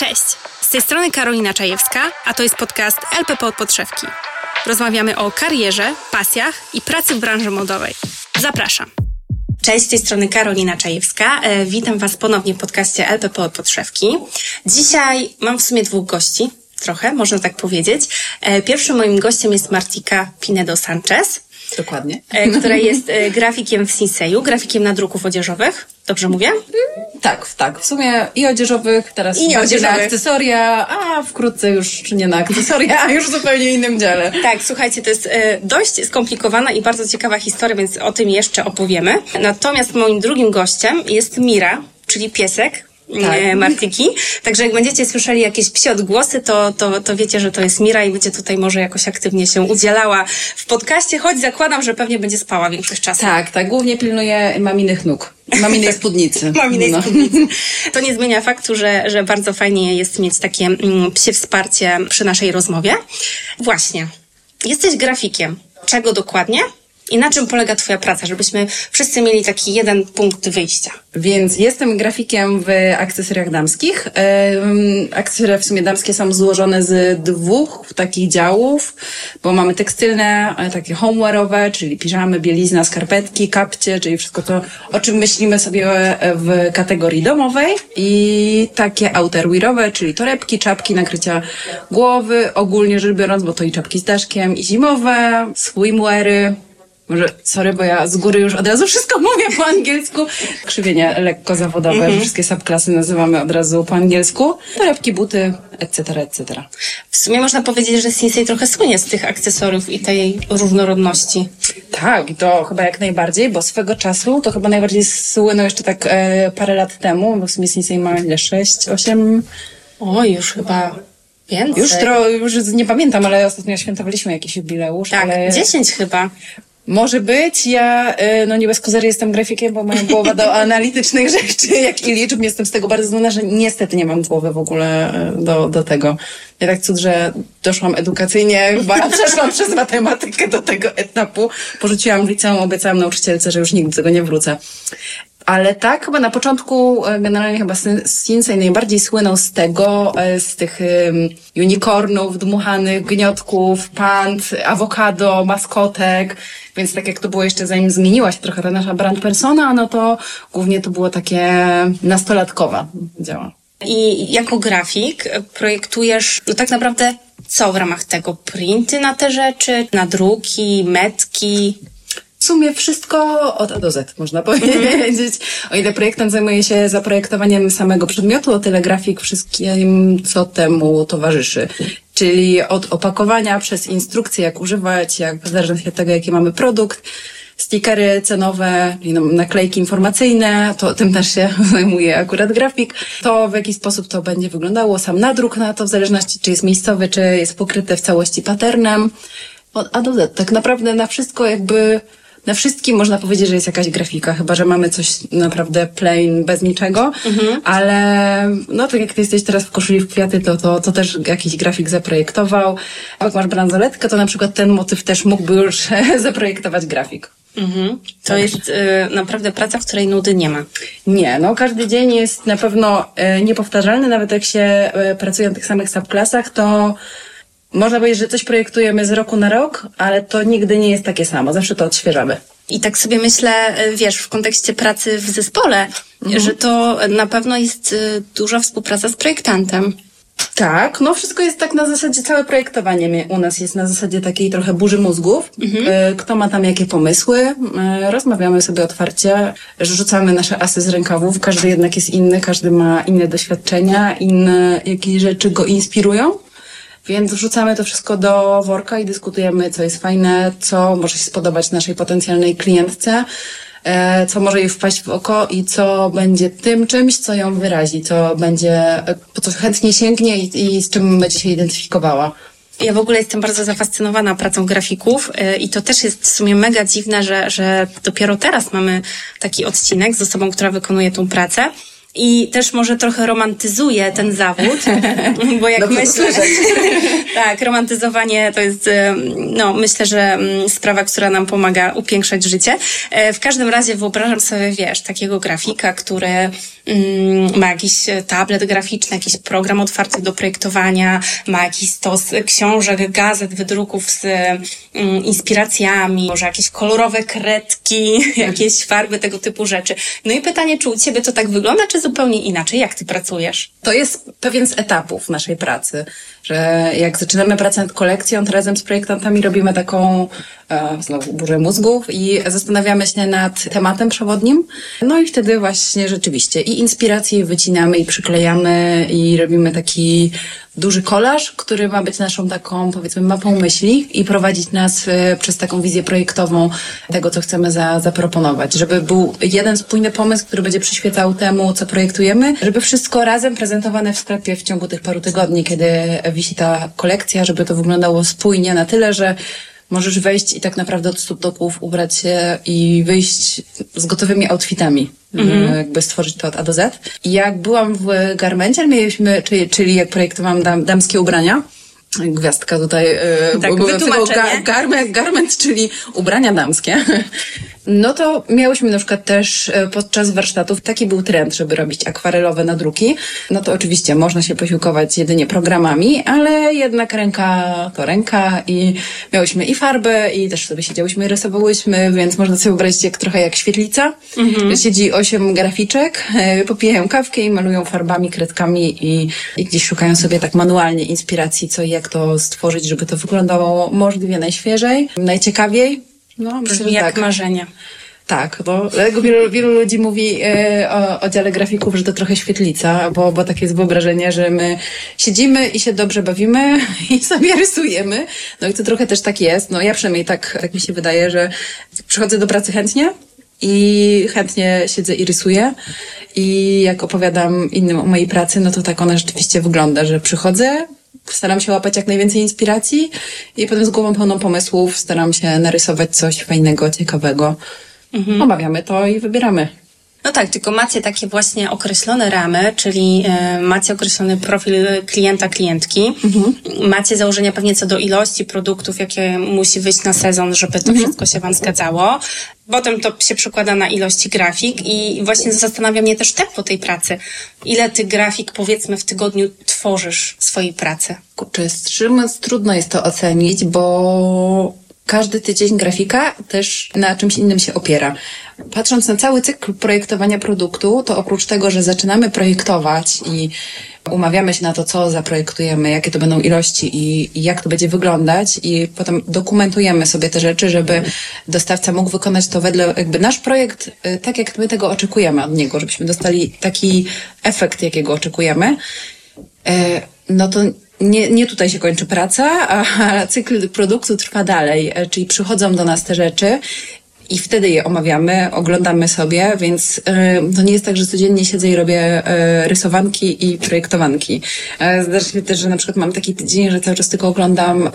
Cześć, z tej strony Karolina Czajewska, a to jest podcast LPP od podszewki. Rozmawiamy o karierze, pasjach i pracy w branży modowej. Zapraszam. Cześć, z tej strony Karolina Czajewska. E, witam Was ponownie w podcaście LPP od podszewki. Dzisiaj mam w sumie dwóch gości, trochę, można tak powiedzieć. E, pierwszym moim gościem jest Martika Pinedo Sanchez. Dokładnie. E, która jest e, grafikiem w Sinseju, grafikiem nadruków odzieżowych. Dobrze mówię? Tak, tak. W sumie i odzieżowych, teraz I bardziej na akcesoria, a wkrótce już nie na akcesoria, a już w zupełnie innym dziale. Tak, słuchajcie, to jest e, dość skomplikowana i bardzo ciekawa historia, więc o tym jeszcze opowiemy. Natomiast moim drugim gościem jest Mira, czyli piesek. Tak. e, Martyki. Także jak będziecie słyszeli jakieś psie odgłosy, to, to, to wiecie, że to jest Mira i będzie tutaj może jakoś aktywnie się udzielała w podcaście, choć zakładam, że pewnie będzie spała większość czasu. Tak, tak. Głównie pilnuję maminych nóg. Maminej spódnicy. Maminej No. spódnicy. To nie zmienia faktu, że, że bardzo fajnie jest mieć takie mm, psie wsparcie przy naszej rozmowie. Właśnie. Jesteś grafikiem. Czego dokładnie? I na czym polega Twoja praca, żebyśmy wszyscy mieli taki jeden punkt wyjścia? Więc jestem grafikiem w akcesoriach damskich. Akcesoria w sumie damskie są złożone z dwóch takich działów, bo mamy tekstylne, e, takie homewearowe, czyli piżamy, bielizna, skarpetki, kapcie, czyli wszystko to, o czym myślimy sobie e, w kategorii domowej i takie outerwearowe, czyli torebki, czapki, nakrycia głowy, ogólnie rzecz biorąc, bo to i czapki z daszkiem, i zimowe, swimweary, może, sorry, bo ja z góry już od razu wszystko mówię po angielsku. Krzywienie lekko zawodowe, wszystkie subklasy nazywamy od razu po angielsku. Torebki, buty, etc., etc. W sumie można powiedzieć, że Sinsei trochę słynie z tych akcesoriów i tej różnorodności. Tak, i to chyba jak najbardziej, bo swego czasu to chyba najbardziej słynął jeszcze tak e, parę lat temu, bo w sumie Sensei ma ile? 6, 8? Oj, już chyba więcej. Już, tro, już nie pamiętam, ale ostatnio świętowaliśmy jakiś jubileusz. Tak, ale... 10 chyba. Może być. Ja, y, no nie bez kozery jestem grafikiem, bo moja głowa do analitycznych rzeczy, jak i liczb. Jestem z tego bardzo znana, że niestety nie mam głowy w ogóle y, do, do tego. Ja tak cud, że doszłam edukacyjnie, chyba przeszłam przez matematykę do tego etapu. Porzuciłam liceum, obiecałam nauczycielce, że już nigdy do tego nie wrócę. Ale tak, chyba na początku e, generalnie chyba Sin- Sinsei najbardziej słynął z tego, e, z tych um, unicornów, dmuchanych, gniotków, pand, awokado, maskotek. Więc tak jak to było jeszcze zanim zmieniła się trochę ta nasza brand persona, no to głównie to było takie nastolatkowa działa. I jako grafik projektujesz no tak naprawdę co w ramach tego? Printy na te rzeczy, nadruki, metki? W sumie wszystko od A do Z, można powiedzieć. O ile projektant zajmuje się zaprojektowaniem samego przedmiotu, o tyle grafik wszystkim, co temu towarzyszy. Czyli od opakowania przez instrukcje, jak używać, jak w zależności od tego, jaki mamy produkt, stikery cenowe, no, naklejki informacyjne, to tym też się zajmuje akurat grafik. To w jaki sposób to będzie wyglądało, sam nadruk na to, w zależności czy jest miejscowy, czy jest pokryte w całości patternem. Od A do Z. Tak naprawdę na wszystko jakby na wszystkim można powiedzieć, że jest jakaś grafika, chyba że mamy coś naprawdę plain, bez niczego, ale no tak jak ty jesteś teraz w koszuli w kwiaty, to, to, to też jakiś grafik zaprojektował. A jak masz bransoletkę, to na przykład ten motyw też mógłby już zaprojektować grafik. Mhm. To jest y, naprawdę praca, w której nudy nie ma. Nie, no każdy dzień jest na pewno e, niepowtarzalny, nawet jak się e, pracuje na tych samych subklasach, to można powiedzieć, że coś projektujemy z roku na rok, ale to nigdy nie jest takie samo, zawsze to odświeżamy. I tak sobie myślę, y, wiesz, w kontekście pracy w zespole, że to na pewno jest y, duża współpraca z projektantem. Tak, no wszystko jest tak na zasadzie, całe projektowanie u nas jest na zasadzie takiej trochę burzy mózgów. E, Kto ma tam jakie pomysły, rozmawiamy sobie otwarcie, rzucamy nasze asy z rękawów, każdy jednak jest inny, każdy ma inne doświadczenia, inne jakieś rzeczy go inspirują. Więc wrzucamy to wszystko do worka i dyskutujemy, co jest fajne, co może się spodobać naszej potencjalnej klientce, e, co może jej wpaść w oko i co będzie tym czymś, co ją wyrazi, co będzie, e, po co chętnie sięgnie i, i z czym będzie się identyfikowała. Ja w ogóle jestem bardzo zafascynowana pracą grafików y, i to też jest w sumie mega dziwne, że, że dopiero teraz mamy taki odcinek z osobą, która wykonuje tą pracę. I też może trochę romantyzuje ten zawód, bo jak Dobrze myślę, tak, romantyzowanie to jest, no, myślę, że sprawa, która nam pomaga upiększać życie. E, W każdym razie wyobrażam sobie, wiesz, takiego grafika, który ma jakiś e, tablet graficzny, jakiś program otwarty do projektowania, ma jakiś stos książek, gazet, wydruków z mm, inspiracjami, może jakieś kolorowe kredki, jakieś farby, tego typu rzeczy. No i pytanie, czy u Ciebie to tak wygląda, czy zupełnie inaczej? Jak Ty pracujesz? To jest pewien z etapów naszej pracy, że jak zaczynamy pracę nad kolekcją, to razem z projektantami robimy taką e, znowu burzę mózgów i zastanawiamy się nad tematem przewodnim. No i wtedy właśnie rzeczywiście i inspiracje wycinamy i przyklejamy i robimy taki duży kolaż, który ma być naszą taką, powiedzmy, mapą myśli i prowadzić nas e, przez taką wizję projektową tego, co chcemy za, zaproponować. Żeby był jeden spójny pomysł, który będzie przyświecał temu, co projektujemy, żeby wszystko razem prezentowane w sklepie w ciągu tych paru tygodni, kiedy wisi ta kolekcja, żeby to wyglądało spójnie na tyle, że możesz wejść i tak naprawdę od stóp do głów ubrać się i wyjść z gotowymi outfitami. Mhm. jakby stworzyć to od A do Z. I jak byłam w Garmencie, mieliśmy, czyli, czyli jak projektowałam dam, damskie ubrania, gwiazdka tutaj e, tak, ga, garment, garment, czyli ubrania damskie. No to miałyśmy na przykład też e, podczas warsztatów taki był trend, żeby robić akwarelowe nadruki. No to oczywiście można się posiłkować jedynie programami, ale jednak ręka to ręka i miałyśmy i farbę i też sobie siedziałyśmy i rysowałyśmy, więc można sobie wyobrazić jak trochę jak świetlica. Mhm. Siedzi osiem graficzek, e, popijają kawkę i malują farbami, kredkami i, i gdzieś szukają sobie tak manualnie inspiracji, co i jak to stworzyć, żeby to wyglądało możliwie najświeżej, najciekawiej. No, myślę, jak tak. marzenie. Tak, bo wielu, wielu ludzi mówi e, o, o dziale grafików, że to trochę świetlica, bo, bo takie jest wyobrażenie, że my siedzimy i się dobrze bawimy i sobie rysujemy. No i to trochę też tak jest. No ja przynajmniej tak, tak mi się wydaje, że przychodzę do pracy chętnie i chętnie siedzę i rysuję. I jak opowiadam innym o mojej pracy, no to tak ona rzeczywiście wygląda, że przychodzę, staram się łapać jak najwięcej inspiracji i potem z głową pełną pomysłów staram się narysować coś fajnego, ciekawego. Mhm. Omawiamy to i wybieramy. No tak, tylko macie takie właśnie określone ramy, czyli y, macie określony profil klienta, klientki. Mhm. Macie założenia pewnie co do ilości produktów, jakie musi wyjść na sezon, żeby to mhm. wszystko się Wam zgadzało. Potem to się przekłada na ilości grafik i właśnie zastanawia mnie też tempo tej pracy. Ile Ty grafik, powiedzmy, w tygodniu tworzysz swojej pracy? Kurczę, z trudno jest to ocenić, bo każdy tydzień grafika też na czymś innym się opiera. Patrząc na cały cykl projektowania produktu, to oprócz tego, że zaczynamy projektować i umawiamy się na to, co zaprojektujemy, jakie to będą ilości i, i, jak to będzie wyglądać i potem dokumentujemy sobie te rzeczy, żeby dostawca mógł wykonać to wedle jakby nasz projekt, y, tak jak my tego oczekujemy od niego, żebyśmy dostali taki efekt, jakiego oczekujemy. E, no to nie, nie tutaj się kończy praca, a cykl produktu trwa dalej, e, czyli przychodzą do nas te rzeczy i wtedy je omawiamy, oglądamy sobie, więc y, to nie jest tak, że codziennie siedzę i robię y, rysowanki i projektowanki. Y, zdarza się też, że na przykład mam taki tydzień, że cały czas tylko oglądam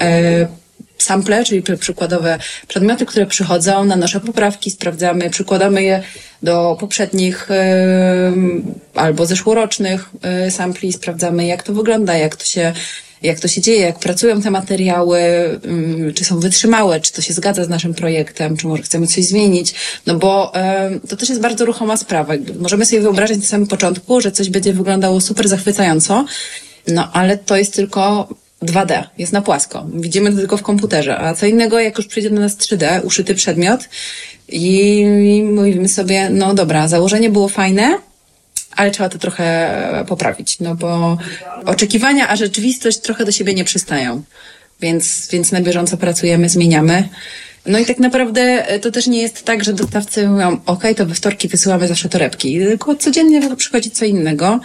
sample, czyli przykładowe przedmioty, które przychodzą, nanoszę poprawki, sprawdzamy, przykładamy je do poprzednich albo zeszłorocznych sampli, sprawdzamy jak to wygląda, jak to się jak to się dzieje, jak pracują te materiały, y, czy są wytrzymałe, czy to się zgadza z naszym projektem, czy może chcemy coś zmienić, no bo to też jest bardzo ruchoma sprawa. Możemy sobie wyobrazić na samym początku, że coś będzie wyglądało super zachwycająco, no ale to jest tylko 2D, jest na płasko. Widzimy to tylko w komputerze, a co innego, jak już przyjdzie do nas 3D, uszyty przedmiot i mówimy sobie, no dobra, założenie było fajne, ale trzeba to trochę poprawić, no bo oczekiwania, a rzeczywistość trochę do siebie nie przystają. Więc, więc na bieżąco pracujemy, zmieniamy. No i tak naprawdę to też nie jest tak, że dostawcy mówią, ok, to we wtorki wysyłamy zawsze torebki, tylko codziennie przychodzi co innego.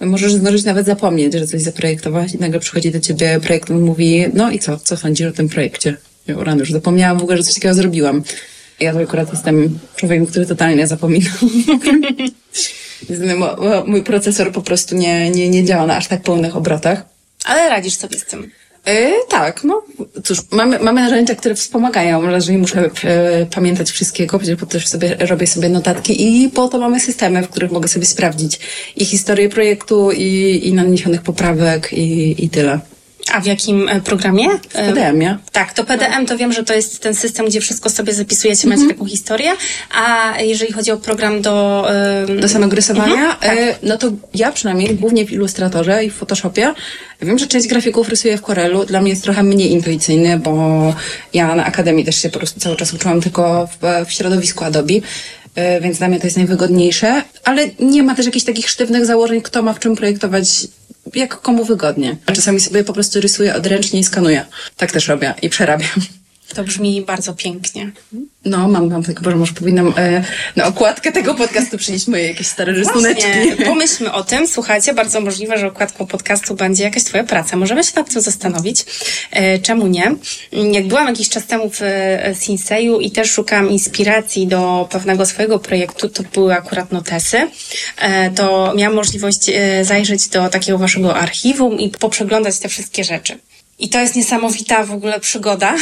Możesz zdążyć nawet zapomnieć, że coś zaprojektowałaś i nagle przychodzi do ciebie projekt i mówi, no i co, co sądzisz o tym projekcie? Ja już zapomniałam w ogóle, że coś takiego zrobiłam. Ja to akurat jestem człowiekiem, który totalnie zapomina. Mój procesor po prostu nie, nie, nie działa na aż tak pełnych obrotach. Ale radzisz sobie z tym. E, tak, no cóż, mamy, mamy narzędzia, które wspomagają, ale że nie muszę e, pamiętać wszystkiego, bo też sobie robię sobie notatki i po to mamy systemy, w których mogę sobie sprawdzić i historię projektu, i, i naniesionych poprawek, i, i tyle. A w jakim e, programie? W PDM-ie. Tak, to PDM to wiem, że to jest ten system, gdzie wszystko sobie zapisujecie, macie taką historię, a jeżeli chodzi o program do... ym, do samego rysowania, Mhm, tak. e, no to ja przynajmniej głównie w Illustratorze i w Photoshopie. Wiem, że część grafików rysuje w Corelu. Dla mnie jest trochę mniej intuicyjny, bo ja na Akademii też się po prostu cały czas uczyłam tylko w, w środowisku Adobe. E, Więc dla mnie to jest najwygodniejsze, ale nie ma też jakichś takich sztywnych założeń, kto ma w czym projektować, jak komu wygodnie. A czasami sobie po prostu rysuję odręcznie i skanuję. Tak też robię i przerabiam. To brzmi bardzo pięknie. No, mam, mam tak, może, może powinnam e, na okładkę tego podcastu przynieść moje jakieś stare rysuneczki. Pomyślmy o tym. Słuchajcie, bardzo możliwe, że okładką podcastu będzie jakaś Twoja praca. Możemy się nad tym zastanowić. E, czemu nie? Jak byłam jakiś czas temu w e, Sinseju i też szukałam inspiracji do pewnego swojego projektu, to były akurat notesy, e, to miałam możliwość e, zajrzeć do takiego Waszego archiwum i poprzeglądać te wszystkie rzeczy. I to jest niesamowita w ogóle przygoda,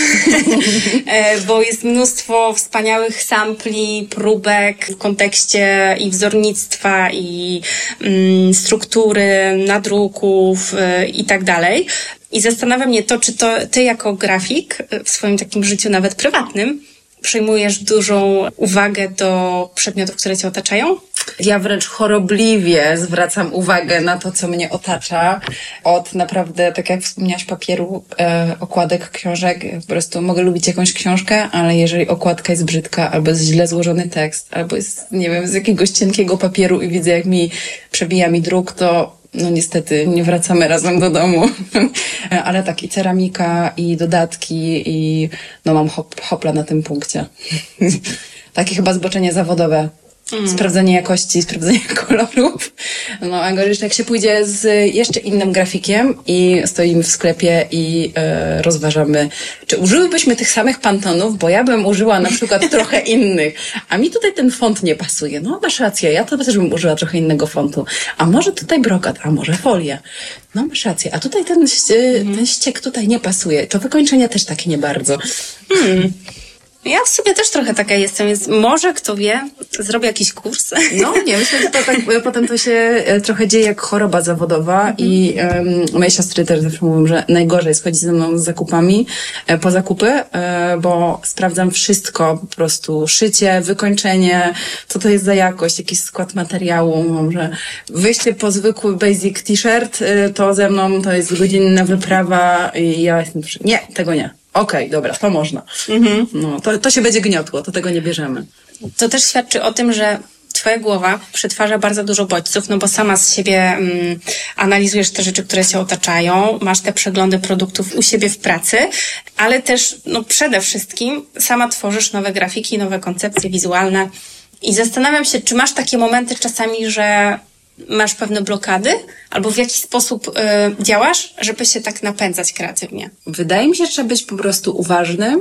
e, bo jest mnóstwo wspaniałych sampli, próbek w kontekście i wzornictwa, i mm, struktury, nadruków e, i tak dalej. I zastanawia mnie to, czy to ty jako grafik w swoim takim życiu nawet prywatnym przyjmujesz dużą uwagę do przedmiotów, które cię otaczają? Ja wręcz chorobliwie zwracam uwagę na to, co mnie otacza. Od naprawdę, tak jak wspomniałaś, papieru, e, okładek książek. Po prostu mogę lubić jakąś książkę, ale jeżeli okładka jest brzydka, albo jest źle złożony tekst, albo jest, nie wiem, z jakiegoś cienkiego papieru i widzę, jak mi przebija mi druk, to no niestety nie wracamy razem do domu. ale tak, i ceramika, i dodatki, i no mam hop, hopla na tym punkcie. Takie chyba zboczenie zawodowe. Sprawdzenie jakości, sprawdzenie kolorów. No, a gorzej, jak się pójdzie z jeszcze innym grafikiem i stoimy w sklepie i e, rozważamy, czy użyłybyśmy tych samych pantonów, bo ja bym użyła na przykład trochę innych, a mi tutaj ten font nie pasuje. No, masz rację, ja to też bym użyła trochę innego fontu. A może tutaj brokat, a może folia. No, masz rację, a tutaj ten, ście- ten ściek tutaj nie pasuje. To wykończenie też takie nie bardzo. Ja w sobie też trochę taka jestem, więc może, kto wie, zrobię jakiś kurs. No nie, myślę, że to tak, potem to się e, trochę dzieje jak choroba zawodowa i um, moje siostry też zawsze mówią, że najgorzej jest chodzić ze mną z zakupami, e, po zakupy, e, bo sprawdzam wszystko, po prostu szycie, wykończenie, co to jest za jakość, jakiś skład materiału, Mam, że wyjście po zwykły basic t-shirt, to ze mną to jest godzinna wyprawa i ja jestem, nie, tego nie. Okej, dobra, to można. No, to, to się będzie gniotło, to tego nie bierzemy. To też świadczy o tym, że Twoja głowa przetwarza bardzo dużo bodźców, no bo sama z siebie mm, analizujesz te rzeczy, które cię otaczają, masz te przeglądy produktów u siebie w pracy, ale też no przede wszystkim sama tworzysz nowe grafiki, nowe koncepcje wizualne. I zastanawiam się, czy masz takie momenty czasami, że masz pewne blokady, albo w jaki sposób y, działasz, żeby się tak napędzać kreatywnie. Wydaje mi się, że trzeba być po prostu uważnym.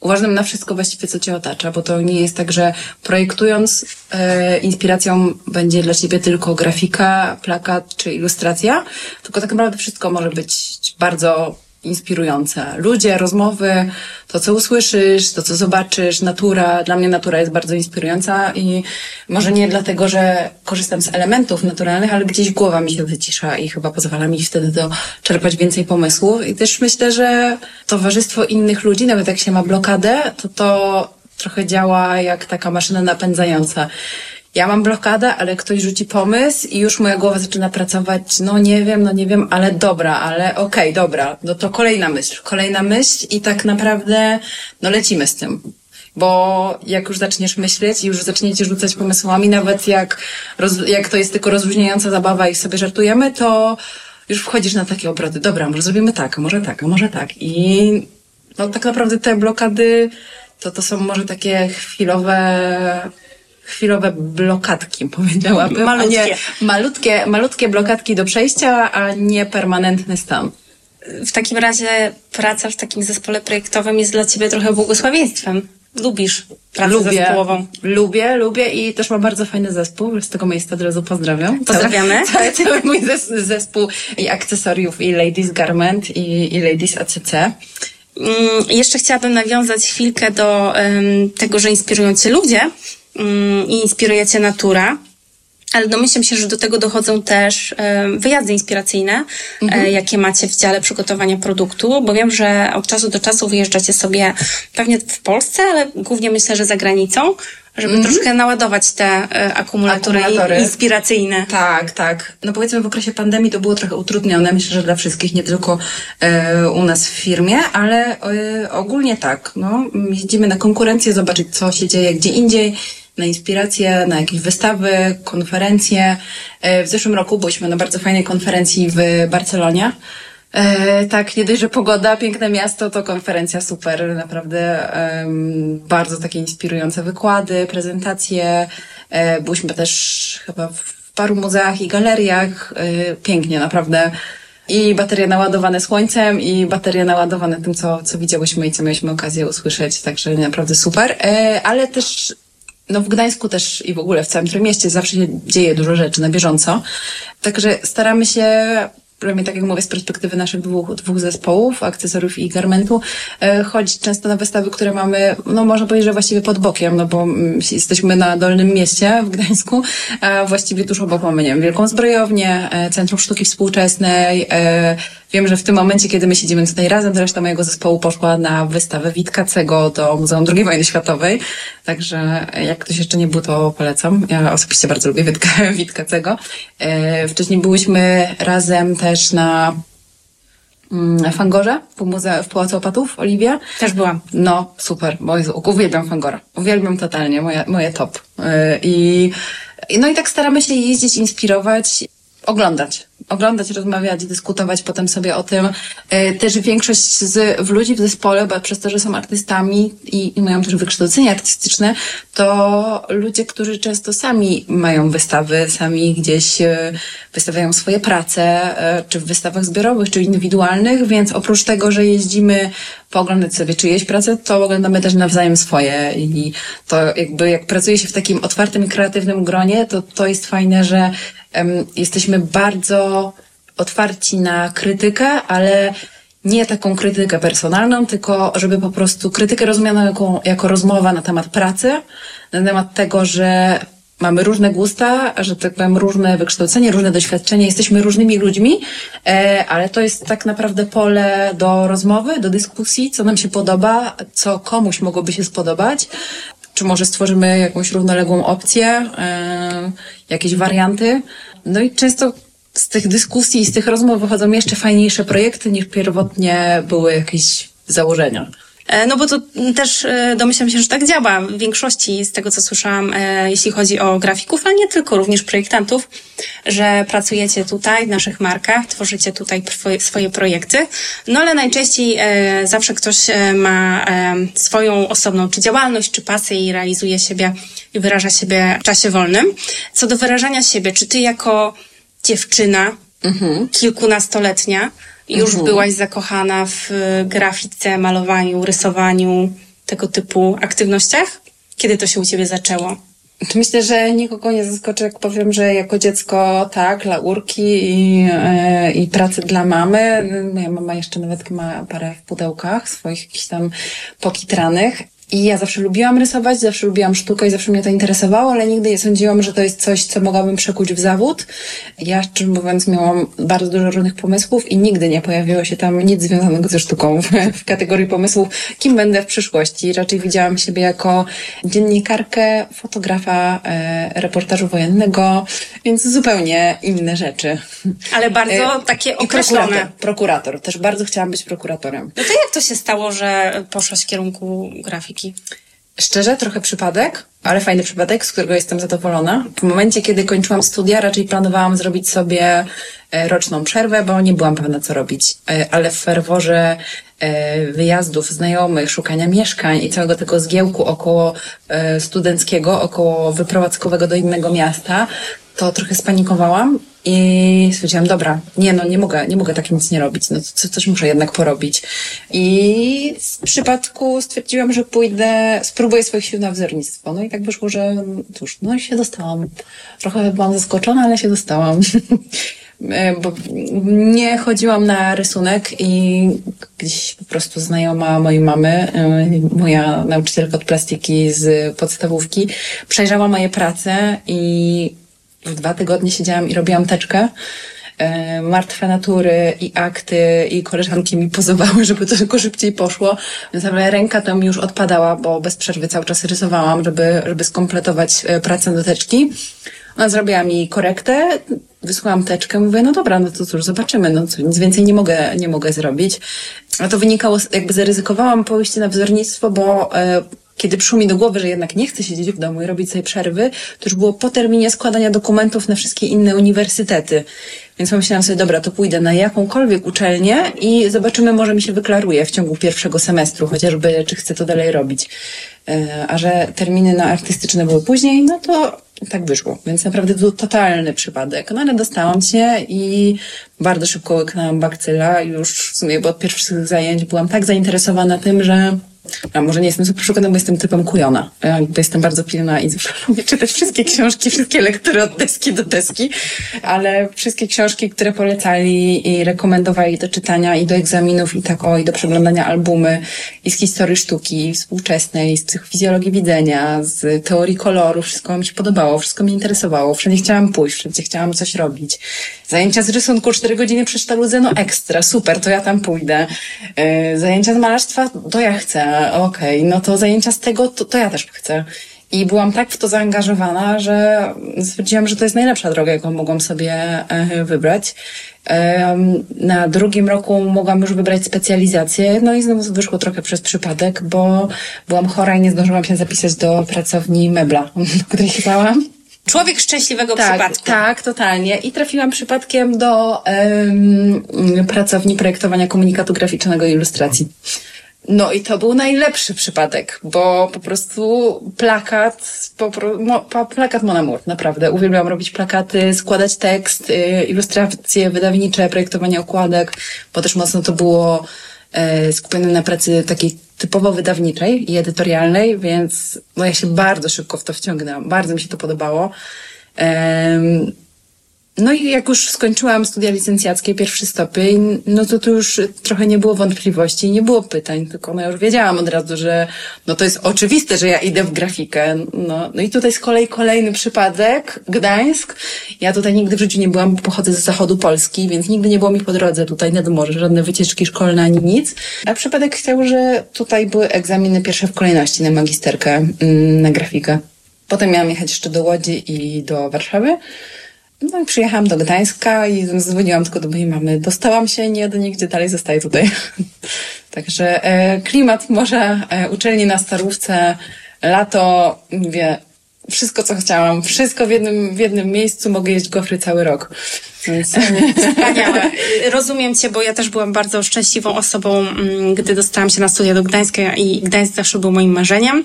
Uważnym na wszystko właściwie, co cię otacza, bo to nie jest tak, że projektując e, inspiracją będzie dla ciebie tylko grafika, plakat czy ilustracja, tylko tak naprawdę wszystko może być bardzo inspirujące. Ludzie, rozmowy, to co usłyszysz, to co zobaczysz, natura. Dla mnie natura jest bardzo inspirująca i może nie dlatego, że korzystam z elementów naturalnych, ale gdzieś głowa mi się wycisza i chyba pozwala mi wtedy do czerpać więcej pomysłów. I też myślę, że towarzystwo innych ludzi, nawet jak się ma blokadę, to to trochę działa jak taka maszyna napędzająca. Ja mam blokadę, ale ktoś rzuci pomysł i już moja głowa zaczyna pracować, no nie wiem, no nie wiem, ale dobra, ale okej, dobra, no to kolejna myśl, kolejna myśl i tak naprawdę, no lecimy z tym. Bo jak już zaczniesz myśleć i już zaczniecie rzucać pomysłami, nawet jak, roz, jak to jest tylko rozluźniająca zabawa i sobie żartujemy, to już wchodzisz na takie obrody. Dobra, może zrobimy tak, może tak, może tak. I no tak naprawdę te blokady to, to są może takie chwilowe, chwilowe blokadki, powiedziałabym. Malutkie. Nie, malutkie, malutkie blokadki do przejścia, a nie permanentny stan. W takim razie praca w takim zespole projektowym jest dla ciebie trochę błogosławieństwem. Lubisz pracę lubię, zespołową. lubię, lubię i też mam bardzo fajny zespół. Z tego miejsca od razu pozdrawiam. Pozdrawiamy. Cały, cały, cały mój zes- zespół i akcesoriów, i Ladies Garment, i, i Ladies ACC. Mm, jeszcze chciałabym nawiązać chwilkę do em, tego, że inspirują cię ludzie i inspiruje cię natura. ale domyślam się, że do tego dochodzą też e, wyjazdy inspiracyjne, mhm. jakie macie w dziale przygotowania produktu, bo wiem, że od czasu do czasu wyjeżdżacie sobie pewnie w Polsce, ale głównie myślę, że za granicą, żeby mm -hmm. troszkę naładować te e, akumulatory, akumulatory, inspiracyjne. Tak, tak. No powiedzmy w okresie pandemii to było trochę utrudnione, myślę, że dla wszystkich, nie tylko e, u nas w firmie, ale e, ogólnie tak. No, jeździmy na konkurencję, zobaczyć co się dzieje gdzie indziej, na inspiracje, na jakieś wystawy, konferencje. E, w zeszłym roku byliśmy na bardzo fajnej konferencji w Barcelonie. E, tak, nie dość, że pogoda, piękne miasto, to konferencja super, naprawdę bardzo takie inspirujące wykłady, prezentacje. E, byliśmy też chyba w paru muzeach i galeriach. Pięknie, naprawdę. I baterie naładowane słońcem, i baterie naładowane tym, co, co widziałyśmy i co mieliśmy okazję usłyszeć, także naprawdę super. Ale też no w Gdańsku też i w ogóle w całym mieście zawsze się dzieje dużo rzeczy na bieżąco. Także staramy się przynajmniej tak jak mówię, z perspektywy naszych dwóch, dwóch zespołów, akcesoriów i garmentu, e, chodzić często na wystawy, które mamy, no można powiedzieć, że właściwie pod bokiem, no bo mm, jesteśmy na Dolnym Mieście w Gdańsku, a właściwie tuż obok mamy, nie wiem, Wielką Zbrojownię, e, Centrum Sztuki Współczesnej, e, Wiem, że w tym momencie, kiedy my siedzimy tutaj razem, reszta mojego zespołu poszła na wystawę Witkacego do Muzeum II Wojny Światowej. Także jak ktoś jeszcze nie był, to polecam. Ja osobiście bardzo lubię Witka, Witkacego. E, wcześniej byłyśmy razem też na mm, Fangorze w, muze- w Pałacu Opatów, Oliwia. Też byłam. No, super, bo uwielbiam Fangora. Uwielbiam totalnie, moje, moje top. E, I, no i tak staramy się jeździć, inspirować, oglądać oglądać, rozmawiać, dyskutować potem sobie o tym. E, też większość z ludzi w zespole, bo przez to, że są artystami i, i mają też wykształcenie artystyczne, to ludzie, którzy często sami mają wystawy, sami gdzieś e, wystawiają swoje prace, e, czy w wystawach zbiorowych, czy indywidualnych, więc oprócz tego, że jeździmy pooglądać sobie czyjeś pracę, to oglądamy też nawzajem swoje i to jakby jak pracuje się w takim otwartym kreatywnym gronie, to to jest fajne, że jesteśmy bardzo otwarci na krytykę, ale nie taką krytykę personalną, tylko żeby po prostu krytykę rozumianą jako, jako rozmowa na temat pracy, na temat tego, że mamy różne gusta, że tak powiem, różne wykształcenie, różne doświadczenia, jesteśmy różnymi ludźmi, e, ale to jest tak naprawdę pole do rozmowy, do dyskusji, co nam się podoba, co komuś mogłoby się spodobać, czy może stworzymy jakąś równoległą opcję, e, jakieś warianty. No i często z tych dyskusji i z tych rozmów wychodzą jeszcze fajniejsze projekty niż pierwotnie były jakieś założenia. E, no bo to też e, domyślam się, że tak działa w większości z tego, co słyszałam, e, jeśli chodzi o grafików, ale nie tylko, również projektantów, że pracujecie tutaj w naszych markach, tworzycie tutaj swoje projekty, no ale najczęściej zawsze ktoś ma swoją osobną czy działalność, czy pasję i realizuje siebie i wyraża siebie w czasie wolnym. Co do wyrażania siebie, czy ty jako dziewczyna, mhm. kilkunastoletnia, już mhm. byłaś zakochana w y, grafice, malowaniu, rysowaniu, tego typu aktywnościach? Kiedy to się u ciebie zaczęło? Myślę, że nikogo nie zaskoczę, jak powiem, że jako dziecko tak, laurki i, yy, i pracy dla mamy. Moja mama jeszcze nawet ma parę w pudełkach swoich jakichś tam pokitranych. I ja zawsze lubiłam rysować, zawsze lubiłam sztukę i zawsze mnie to interesowało, ale nigdy nie sądziłam, że to jest coś, co mogłabym przekuć w zawód. Ja, szczerze mówiąc, miałam bardzo dużo różnych pomysłów i nigdy nie pojawiło się tam nic związanego ze sztuką w, kategorii pomysłów, kim będę w przyszłości. Raczej widziałam siebie jako dziennikarkę, fotografa, e, reportażu wojennego, więc zupełnie inne rzeczy. Ale bardzo e, takie określone. Prokurator, prokurator. Też bardzo chciałam być prokuratorem. No to jak to się stało, że poszłaś w kierunku grafiki? Szczerze, trochę przypadek, ale fajny przypadek, z którego jestem zadowolona. W momencie, kiedy kończyłam studia, raczej planowałam zrobić sobie e, roczną przerwę, bo nie byłam pewna, co robić. E, ale w ferworze e, wyjazdów znajomych, szukania mieszkań i całego tego zgiełku około studenckiego, około wyprowadzkowego do innego miasta, to trochę spanikowałam i stwierdziłam, dobra, nie no, nie mogę, nie mogę tak nic nie robić, no co, coś muszę jednak porobić. I z przypadku stwierdziłam, że pójdę, spróbuję swoich sił na wzornictwo. No i tak wyszło, że cóż, no się dostałam. Trochę byłam zaskoczona, ale się dostałam. E, bo nie chodziłam na rysunek i gdzieś po prostu znajoma mojej mamy, e, moja nauczycielka od plastiki z podstawówki, przejrzała moje prace i w dwa tygodnie siedziałam i robiłam teczkę. E, martwe natury i akty i koleżanki mi pozowały, żeby to tylko szybciej poszło. Więc ale ręka tam już odpadała, bo bez przerwy cały czas rysowałam, żeby, żeby skompletować e, pracę do teczki. Ona zrobiła mi korektę, wysłałam teczkę, mówię, no dobra, no to cóż, zobaczymy, no co, nic więcej nie mogę, nie mogę zrobić. A to wynikało, jakby zaryzykowałam pójście na wzornictwo, bo e, kiedy przyszło mi do głowy, że jednak nie chcę siedzieć w domu i robić sobie przerwy, to już było po terminie składania dokumentów na wszystkie inne uniwersytety. Więc pomyślałam sobie, dobra, to pójdę na jakąkolwiek uczelnię i zobaczymy, może mi się wyklaruje w ciągu pierwszego semestru, chociażby, czy chcę to dalej robić. E, a że terminy na artystyczne były później, no to tak wyszło. Więc naprawdę był totalny przypadek. No ale dostałam się i bardzo szybko łyknęłam bakcyla. Już w sumie, od pierwszych zajęć byłam tak zainteresowana tym, że a może nie jestem super przykładem, bo jestem typem kujona. Bo jestem bardzo pilna i lubię czytać wszystkie książki, wszystkie lektury od deski do deski, ale wszystkie książki, które polecali i rekomendowali do czytania i do egzaminów i tak o, i do przeglądania albumy i z historii sztuki współczesnej, z psychofizjologii widzenia, z teorii koloru, wszystko mi się podobało, wszystko mnie interesowało, wszędzie chciałam pójść, wszędzie chciałam coś robić. Zajęcia z rysunku 4 godziny przy sztaludze, no ekstra, super, to ja tam pójdę. Yy, zajęcia z malarstwa, to ja chcę okej, okay, no to zajęcia z tego, to, to ja też chcę. I byłam tak w to zaangażowana, że stwierdziłam, że to jest najlepsza droga, jaką mogłam sobie e, wybrać. Na drugim roku mogłam już wybrać specjalizację, no i znowu wyszło trochę przez przypadek, bo byłam chora i nie zdążyłam się zapisać do pracowni mebla, do której chciałam. Człowiek szczęśliwego tak, przypadku. Tak, totalnie. I trafiłam przypadkiem do um, pracowni projektowania komunikatu graficznego i ilustracji. No i to był najlepszy przypadek, bo po prostu plakat, po, mo, plakat Mon Amour, naprawdę. Uwielbiam robić plakaty, składać tekst, ilustracje wydawnicze, projektowanie okładek, bo też mocno to było y, skupione na pracy takiej typowo wydawniczej i edytorialnej, więc no ja się bardzo szybko w to wciągnęłam. Bardzo mi się to podobało. No i jak już skończyłam studia licencjackie, pierwszy stopień, no to tu już trochę nie było wątpliwości, nie było pytań, tylko no ja już wiedziałam od razu, że no to jest oczywiste, że ja idę w grafikę. No, no i tutaj z kolei kolejny przypadek, Gdańsk. Ja tutaj nigdy w życiu nie byłam, pochodzę z zachodu Polski, więc nigdy nie było mi po drodze tutaj nad morze, żadne wycieczki szkolne ani nic. A przypadek chciał, że tutaj były egzaminy pierwsze w kolejności na magisterkę, mm, na grafikę. Potem miałam jechać jeszcze do Łodzi i do Warszawy. No i przyjechałam do Gdańska i zadzwoniłam tylko do mojej mamy. Dostałam się, nie do nigdzie, dalej zostaję tutaj. Także e, klimat morza, e, uczelni na Starówce, lato, mówię, wszystko co chciałam, wszystko w jednym, w jednym miejscu, mogę jeść gofry cały rok. Wspaniałe. Rozumiem Cię, bo ja też byłam bardzo szczęśliwą osobą, mm, gdy dostałam się na studia do Gdańska i Gdańsk zawsze był moim marzeniem.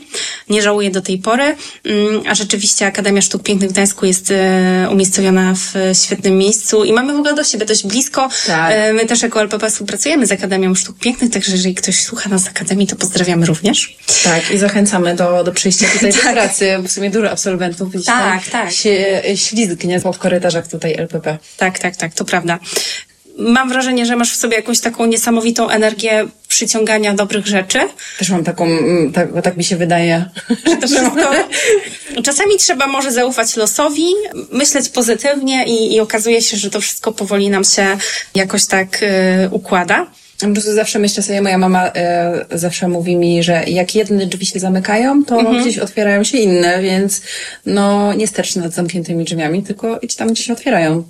Nie żałuję do tej pory. Mm, a rzeczywiście Akademia Sztuk Pięknych w Gdańsku jest e, umiejscowiona w świetnym miejscu i mamy w ogóle do siebie dość blisko. Tak. E, my też jako LPP współpracujemy z Akademią Sztuk Pięknych, także jeżeli ktoś słucha nas z Akademii, to pozdrawiamy również. Tak, i zachęcamy do, do przyjścia tutaj tak. do pracy. W sumie dużo absolwentów tak, tak. się ślizgnie po korytarzach tutaj LPP. Tak tak, tak, tak, to prawda. Mam wrażenie, że masz w sobie jakąś taką niesamowitą energię przyciągania dobrych rzeczy. Też mam taką, mm, tak, tak mi się wydaje. Że to wszystko... Czasami trzeba może zaufać losowi, myśleć pozytywnie i, i okazuje się, że to wszystko powoli nam się jakoś tak y, układa. Po prostu zawsze myślę sobie, moja mama e, zawsze mówi mi, że jak jedne drzwi się zamykają, to mhm. gdzieś otwierają się inne, więc no nie stercz nad zamkniętymi drzwiami, tylko idź tam, gdzie się otwierają.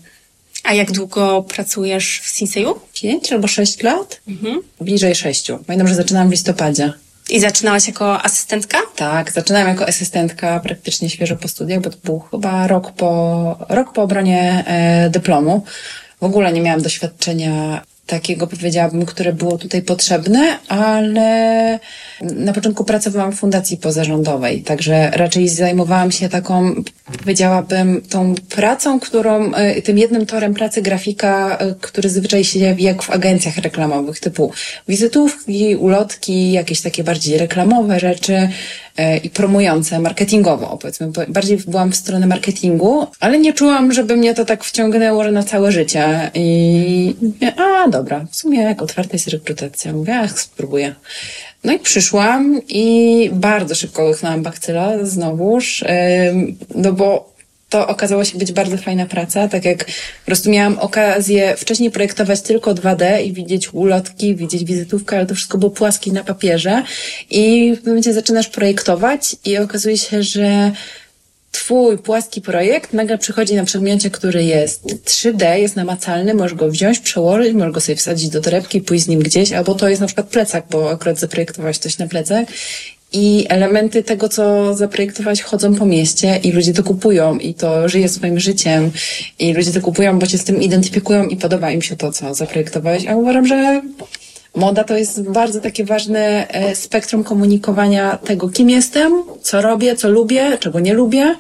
A jak długo pracujesz w Sinseju? Pięć albo sześć lat? Mhm. Bliżej sześciu. Pamiętam, że zaczynałam w listopadzie. I zaczynałaś jako asystentka? Tak, zaczynałam jako asystentka praktycznie świeżo po studiach, bo to był chyba rok po, rok po obronie e, dyplomu. W ogóle nie miałam doświadczenia takiego, powiedziałabym, które było tutaj potrzebne, ale na początku pracowałam w fundacji pozarządowej, także raczej zajmowałam się taką, powiedziałabym, tą pracą, którą, e, tym jednym torem pracy grafika, e, który zwyczaj się jak w agencjach reklamowych, typu wizytówki, ulotki, jakieś takie bardziej reklamowe rzeczy, E, i promujące marketingowo, powiedzmy. Bardziej byłam w stronę marketingu, ale nie czułam, żeby mnie to tak wciągnęło, na całe życie. I a dobra, w sumie jak otwarta jest rekrutacja. Mówię, ach, spróbuję. No i przyszłam i bardzo szybko łyknęłam bakcyla znowuż, no bo to okazało się być bardzo fajna praca, tak jak po prostu miałam okazję wcześniej projektować tylko 2D i widzieć ulotki, widzieć wizytówkę, ale to wszystko było płaskie na papierze. I w pewnym momencie zaczynasz projektować i okazuje się, że Twój płaski projekt nagle przychodzi na przedmiocie, który jest 3D, jest namacalny, możesz go wziąć, przełożyć, możesz go sobie wsadzić do torebki, pójść z nim gdzieś, albo to jest na przykład plecak, bo akurat zaprojektowałeś coś na plecak i elementy tego, co zaprojektować, chodzą po mieście i ludzie to kupują i to żyje swoim życiem i ludzie to kupują, bo się z tym identyfikują i podoba im się to, co zaprojektowałeś. A uważam, że moda to jest bardzo takie ważne e, spektrum komunikowania tego, kim jestem, co robię, co lubię, czego nie lubię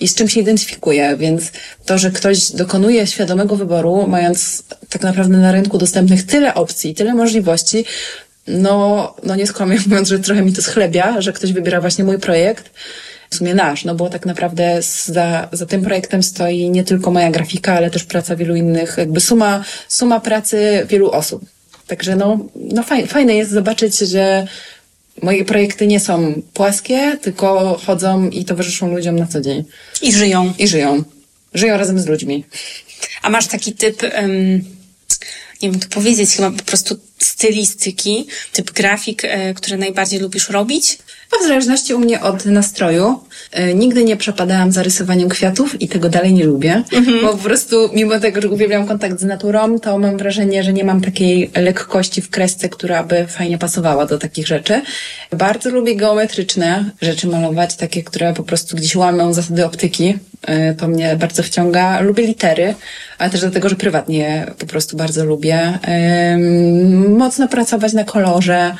i z czym się identyfikuję. Więc to, że ktoś dokonuje świadomego wyboru, mając tak naprawdę na rynku dostępnych tyle opcji, tyle możliwości, no, no nie skłamię mówiąc, że trochę mi to schlebia, że ktoś wybiera właśnie mój projekt, w sumie nasz, no bo tak naprawdę za, za tym projektem stoi nie tylko moja grafika, ale też praca wielu innych, jakby suma, suma pracy wielu osób. Także no, no fajne, fajne jest zobaczyć, że moje projekty nie są płaskie, tylko chodzą i towarzyszą ludziom na co dzień. I żyją. I żyją. Żyją razem z ludźmi. A masz taki typ, um, nie wiem, to powiedzieć, chyba po prostu stylistyki, typ grafik, e, które najbardziej lubisz robić? W zależności u mnie od nastroju. E, nigdy nie przepadałam za rysowaniem kwiatów i tego dalej nie lubię, mhm. bo po prostu mimo tego, że uwielbiam kontakt z naturą, to mam wrażenie, że nie mam takiej lekkości w kresce, która by fajnie pasowała do takich rzeczy. Bardzo lubię geometryczne rzeczy malować, takie, które po prostu gdzieś łamią zasady optyki. E, to mnie bardzo wciąga. Lubię litery, ale też dlatego, że prywatnie po prostu bardzo lubię. Mocno pracować na kolorze,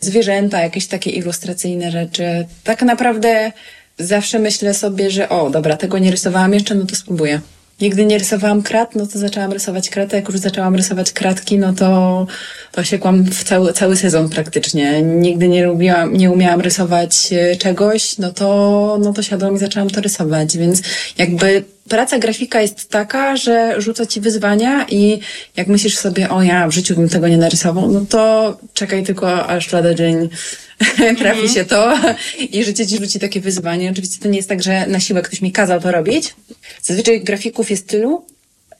zwierzęta, jakieś takie ilustracyjne rzeczy. Tak naprawdę zawsze myślę sobie, że o, dobra, tego nie rysowałam jeszcze, no to spróbuję. Nigdy nie rysowałam krat, no to zaczęłam rysować kratę. Jak już zaczęłam rysować kratki, no to, to siekłam w cały, cały sezon praktycznie. Nigdy nie lubiłam, nie umiałam rysować e, czegoś, no to, no to siadłam i zaczęłam to rysować. Więc jakby praca grafika jest taka, że rzuca ci wyzwania i jak myślisz sobie, o ja w życiu bym tego nie narysował, no to czekaj tylko aż lada dzień trafi mhm. się to i życie ci rzuci takie wyzwanie. Oczywiście to nie jest tak, że na siłę ktoś mi kazał to robić. Zazwyczaj grafików jest tylu,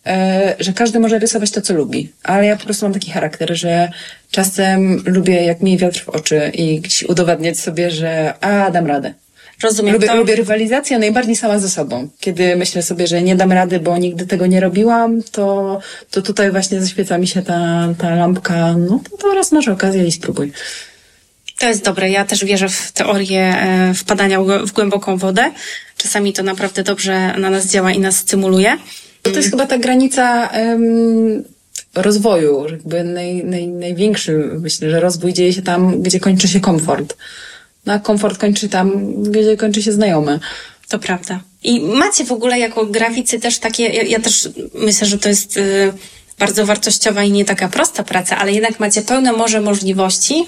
e, że każdy może rysować to, co lubi. Ale ja po prostu mam taki charakter, że czasem lubię, jak mi wiatr w oczy i udowadniać sobie, że a, dam radę. Rozumiem. Lubię, to... lubię rywalizację najbardziej sama ze sobą. Kiedy myślę sobie, że nie dam rady, bo nigdy tego nie robiłam, to, to tutaj właśnie zaświeca mi się ta, ta lampka. No to teraz masz okazję i spróbuj. To jest dobre. Ja też wierzę w teorię e, wpadania w głęboką wodę. Czasami to naprawdę dobrze na nas działa i nas stymuluje. To, to jest chyba ta granica um, rozwoju, jakby naj, naj, największy. Myślę, że rozwój dzieje się tam, gdzie kończy się komfort. No a komfort kończy tam, gdzie kończy się znajomy. To prawda. I macie w ogóle jako graficy też takie, ja, ja też myślę, że to jest y, bardzo wartościowa i nie taka prosta praca, ale jednak macie pełne morze możliwości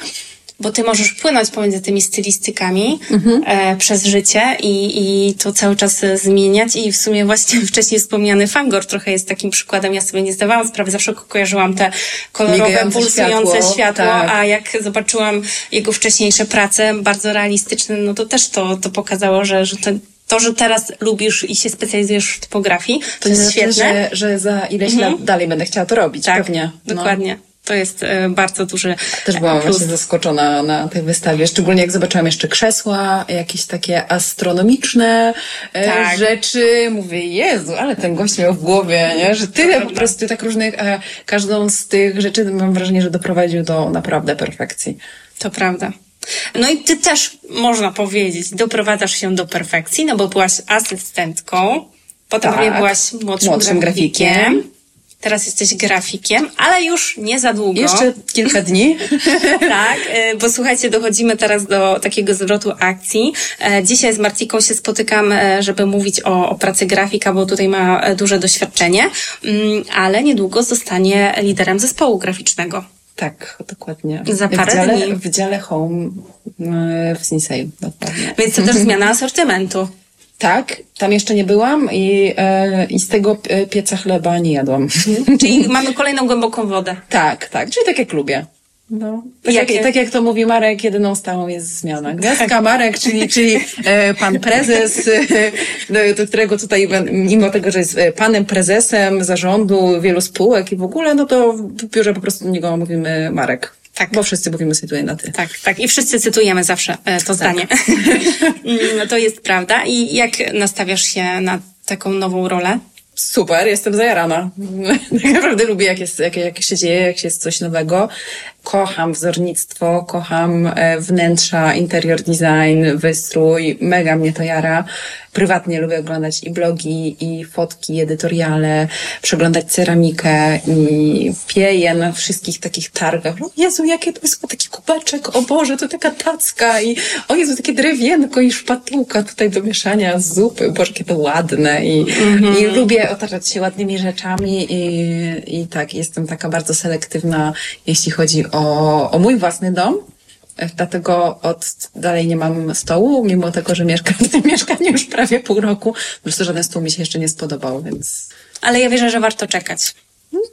bo ty możesz płynąć pomiędzy tymi stylistykami mhm. e, przez życie i, i to cały czas zmieniać i w sumie właśnie wcześniej wspomniany Fangor trochę jest takim przykładem. Ja sobie nie zdawałam sprawy, zawsze kojarzyłam te kolorowe, Migające pulsujące światło, światło tak. a jak zobaczyłam jego wcześniejsze prace, bardzo realistyczne, no to też to, to pokazało, że, że to, to, że teraz lubisz i się specjalizujesz w typografii, to, to jest znaczy, świetne. Że, że za ileś mhm. lat dalej będę chciała to robić, tak, pewnie. No. Dokładnie. To jest e, bardzo duży Też byłam plus. właśnie zaskoczona na tej wystawie, szczególnie jak zobaczyłam jeszcze krzesła, jakieś takie astronomiczne e, tak. rzeczy. Mówię, Jezu, ale ten gość miał w głowie, nie? że tyle po prostu tak różnych, a każdą z tych rzeczy mam wrażenie, że doprowadził do naprawdę perfekcji. To prawda. No i ty też, można powiedzieć, doprowadzasz się do perfekcji, no bo byłaś asystentką, potem tak. byłaś młodszym, młodszym grafikiem. grafikiem Teraz jesteś grafikiem, ale już nie za długo. Jeszcze kilka dni. tak, y, bo słuchajcie, dochodzimy teraz do takiego zwrotu akcji. E, dzisiaj z Marciką się spotykam, e, żeby mówić o, o pracy grafika, bo tutaj ma e, duże doświadczenie, mm, ale niedługo zostanie liderem zespołu graficznego. Tak, dokładnie. Za parę w dziale, dni. W dziale home w Sinsei. Dokładnie. Więc to też zmiana asortymentu. Tak, tam jeszcze nie byłam i, e, i z tego pieca chleba nie jadłam. Czyli mamy kolejną głęboką wodę. Tak, tak, czyli tak jak lubię. No, tak, jak, tak jak to mówi Marek, jedyną stałą jest zmiana. Gwiazdka tak. Marek, czyli, czyli e, pan prezes, e, do którego tutaj, mimo tego, że jest e, panem prezesem zarządu wielu spółek i w ogóle, no to w biurze po prostu do niego mówimy Marek. Tak. Bo wszyscy mówimy tutaj na ty. Tak, tak. I wszyscy cytujemy zawsze e, to tak. zdanie. no to jest prawda. I jak nastawiasz się na taką nową rolę? Super, jestem zajarana. Tak naprawdę lubię, jak, jest, jak, jak się dzieje, jak jest coś nowego. Kocham wzornictwo, kocham e, wnętrza, interior design, wystrój. Mega mnie to jara prywatnie lubię oglądać i blogi, i fotki, i edytoriale, przeglądać ceramikę i pieję na wszystkich takich targach. O Jezu, jakie to jest taki kubeczek, o Boże, to taka tacka i o Jezu, takie drewienko i szpatułka tutaj do mieszania zupy, Boże, jakie to ładne i, mm-hmm. i lubię otaczać się ładnymi rzeczami i, i tak, jestem taka bardzo selektywna, jeśli chodzi o, o mój własny dom Dlatego od dalej nie mam stołu, mimo tego, że mieszkam w tym mieszkaniu już prawie pół roku. Po prostu żaden stół mi się jeszcze nie spodobał, więc. Ale ja wierzę, że warto czekać.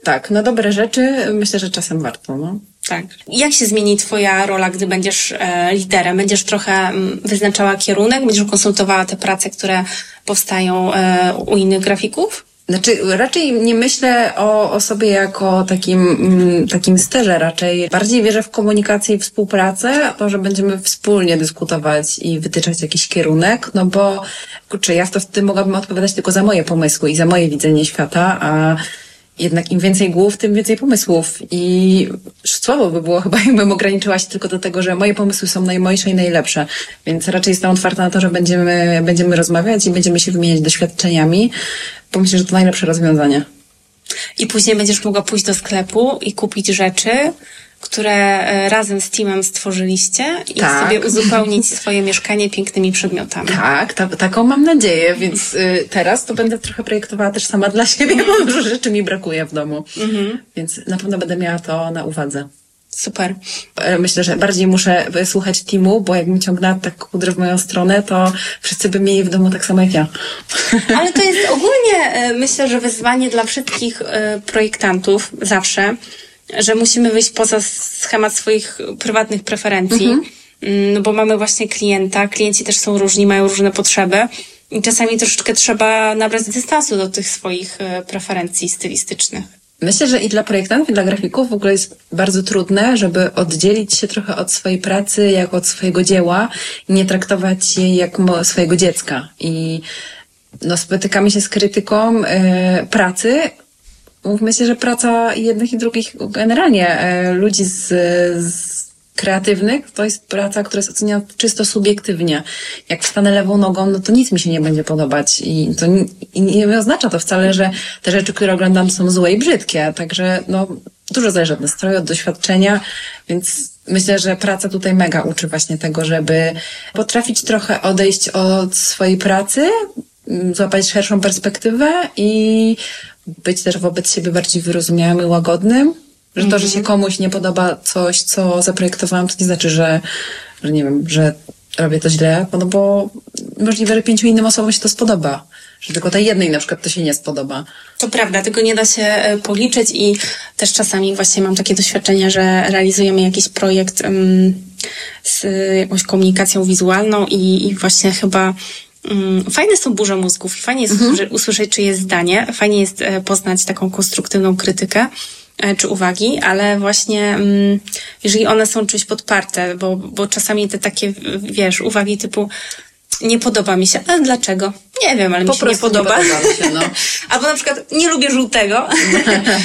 Tak, na dobre rzeczy myślę, że czasem warto. No. Tak. Jak się zmieni Twoja rola, gdy będziesz e, liderem? Będziesz trochę m, mm, wyznaczała kierunek, będziesz konsultowała te prace, które powstają e, u innych grafików? Znaczy, raczej nie myślę o, o sobie jako takim, mm, takim sterze, raczej bardziej wierzę w komunikację i współpracę, to, że będziemy wspólnie dyskutować i wytyczać jakiś kierunek, no bo, kurczę, ja w to wtedy mogłabym odpowiadać tylko za moje pomysły i za moje widzenie świata, a jednak im więcej głów, tym więcej pomysłów. I słabo by było chyba, jakbym ograniczyła się tylko do tego, że moje pomysły są najmojsze i najlepsze. Więc raczej jestem otwarta na to, że będziemy, będziemy rozmawiać i będziemy się wymieniać doświadczeniami, bo myślę, że to najlepsze rozwiązanie. I później będziesz mogła pójść do sklepu i kupić rzeczy, które e, razem z teamem stworzyliście i tak. sobie uzupełnić swoje mieszkanie pięknymi przedmiotami. Tak, ta, taką mam nadzieję, więc y, teraz to będę trochę projektowała też sama dla siebie, bo dużo rzeczy mi brakuje w domu. Mhm. Więc na pewno będę miała to na uwadze. Super. E, myślę, że bardziej muszę słuchać teamu, bo jakbym ciągnęła tak kudrę w moją stronę, to wszyscy by mieli w domu tak samo jak ja. Ale to jest ogólnie, e, myślę, że wyzwanie dla wszystkich projektantów zawsze, że musimy wyjść poza schemat swoich prywatnych preferencji, mhm. Mm, no bo mamy właśnie klienta, klienci też są różni, mają różne potrzeby i czasami troszeczkę trzeba nabrać dystansu do tych swoich e, preferencji stylistycznych. Myślę, że i dla projektantów, i dla grafików w ogóle jest bardzo trudne, żeby oddzielić się trochę od swojej pracy, jak od swojego dzieła i nie traktować jej jak swojego dziecka. I no, spotykamy się z krytyką e, pracy, się, że praca jednych i drugich, generalnie e, ludzi z, z kreatywnych, to jest praca, która jest oceniana czysto subiektywnie. Jak wstanę lewą nogą, no to nic mi się nie będzie podobać i to nie, i nie oznacza to wcale, że te rzeczy, które oglądam są złe i brzydkie. Także no, dużo zależy od nastroju, od doświadczenia, więc myślę, że praca tutaj mega uczy właśnie tego, żeby potrafić trochę odejść od swojej pracy, złapać szerszą perspektywę i być też wobec siebie bardziej wyrozumiałym i łagodnym. Że to, że się mhm. komuś nie podoba coś, co zaprojektowałam, to nie znaczy, że, że nie wiem, że robię to źle, no bo możliwe, że pięciu innym osobom się to spodoba. Że tylko tej jednej na przykład to się nie spodoba. To prawda, tego nie da się e, policzyć i też czasami właśnie mam takie doświadczenia, że realizujemy jakiś projekt um, z jakąś komunikacją wizualną i, i właśnie chyba fajne są burze mózgów i fajnie jest mhm. usłyszeć czyjeś zdanie, fajnie jest e, poznać taką konstruktywną krytykę e, czy uwagi, ale właśnie mm, jeżeli one są czymś podparte, bo, bo czasami te takie, wiesz, uwagi typu nie podoba mi się. Ale dlaczego? Nie wiem, ale po mi się nie podoba. Nie podoba się, no. Albo na przykład nie lubię żółtego.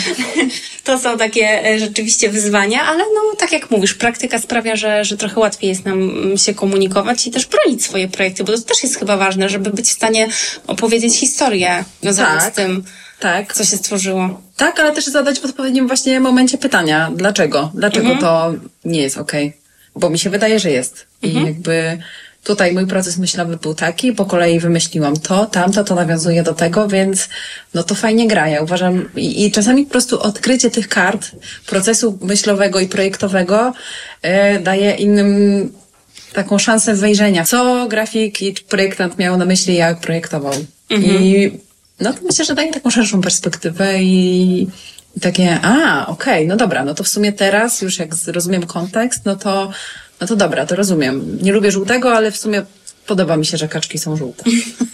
to są takie e, rzeczywiście wyzwania, ale no tak jak mówisz, praktyka sprawia, że, że trochę łatwiej jest nam się komunikować i też bronić swoje projekty, bo to też jest chyba ważne, żeby być w stanie opowiedzieć historię związaną tak. z tym, tak. co się stworzyło. Tak, ale też zadać w odpowiednim właśnie momencie pytania. Dlaczego? Dlaczego mhm. to nie jest okej? Okay? Bo mi się wydaje, że jest. Mhm. I jakby Tutaj mój proces myślowy był taki, po kolei wymyśliłam to, tamto, to nawiązuje do tego, więc no to fajnie gra. Ja uważam i, i czasami po prostu odkrycie tych kart procesu myślowego i projektowego e, daje innym taką szansę wejrzenia, co grafik i projektant miał na myśli, jak projektował. Mhm. I no to myślę, że daje taką szerszą perspektywę i I takie, a, okej, okay, no dobra, no to w sumie teraz już jak zrozumiem kontekst, no to, no to dobra, to rozumiem. Nie lubię żółtego, ale w sumie podoba mi się, że kaczki są żółte.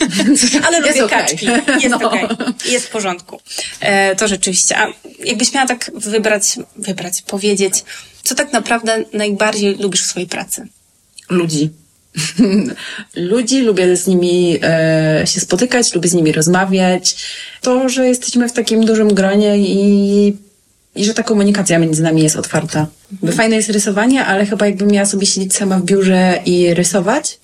ale lubię okay. kaczki. Jest no. okej. Okay. Jest w porządku. E, to rzeczywiście. A jakbyś miała tak wybrać, wybrać, powiedzieć, co tak naprawdę najbardziej lubisz w swojej pracy? Ludzi. ludzi, lubię z nimi e, się spotykać, lubię z nimi rozmawiać. To, że jesteśmy w takim dużym gronie i, i że ta komunikacja między nami jest otwarta. Mhm. Fajne jest rysowanie, ale chyba jakbym miała sobie siedzieć sama w biurze i rysować,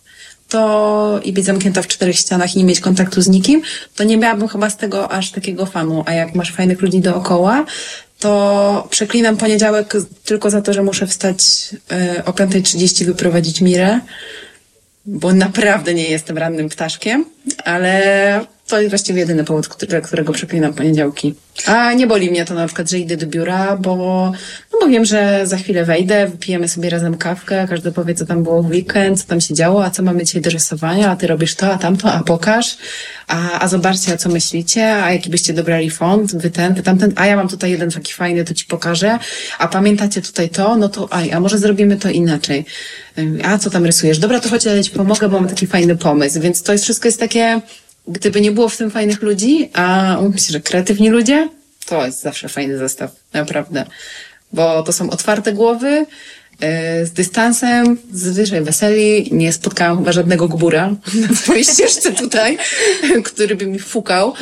to i być zamknięta w czterech ścianach i nie mieć kontaktu z nikim, to nie miałabym chyba z tego aż takiego fanu. A jak masz fajnych ludzi dookoła, to przeklinam poniedziałek tylko za to, że muszę wstać y, o 5.30 wyprowadzić Mirę, bo naprawdę nie jestem rannym ptaszkiem, ale to jest właściwie jedyny powód, który, którego przeklinam poniedziałki. A nie boli mnie to na przykład, że idę do biura, bo, no bo wiem, że za chwilę wejdę, wypijemy sobie razem kawkę, każdy powie, co tam było w weekend, co tam się działo, a co mamy dzisiaj do rysowania, a ty robisz to, a tamto, a pokaż, a, a zobaczcie, a co myślicie, a jaki byście dobrali font, wy ten, wy tamten, a ja mam tutaj jeden taki fajny, to ci pokażę, a pamiętacie tutaj to, no to aj, a może zrobimy to inaczej. A co tam rysujesz? Dobra, to chodź, ja ci pomogę, bo mam taki fajny pomysł, więc to jest wszystko jest takie, gdyby nie było w tym fajnych ludzi, a myślę, że kreatywni ludzie, to jest zawsze fajny zestaw, naprawdę. Bo to są otwarte głowy, e, z dystansem, zazwyczaj weseli. Nie spotkałam chyba żadnego gbura na swojej ścieżce tutaj, który by mi fukał.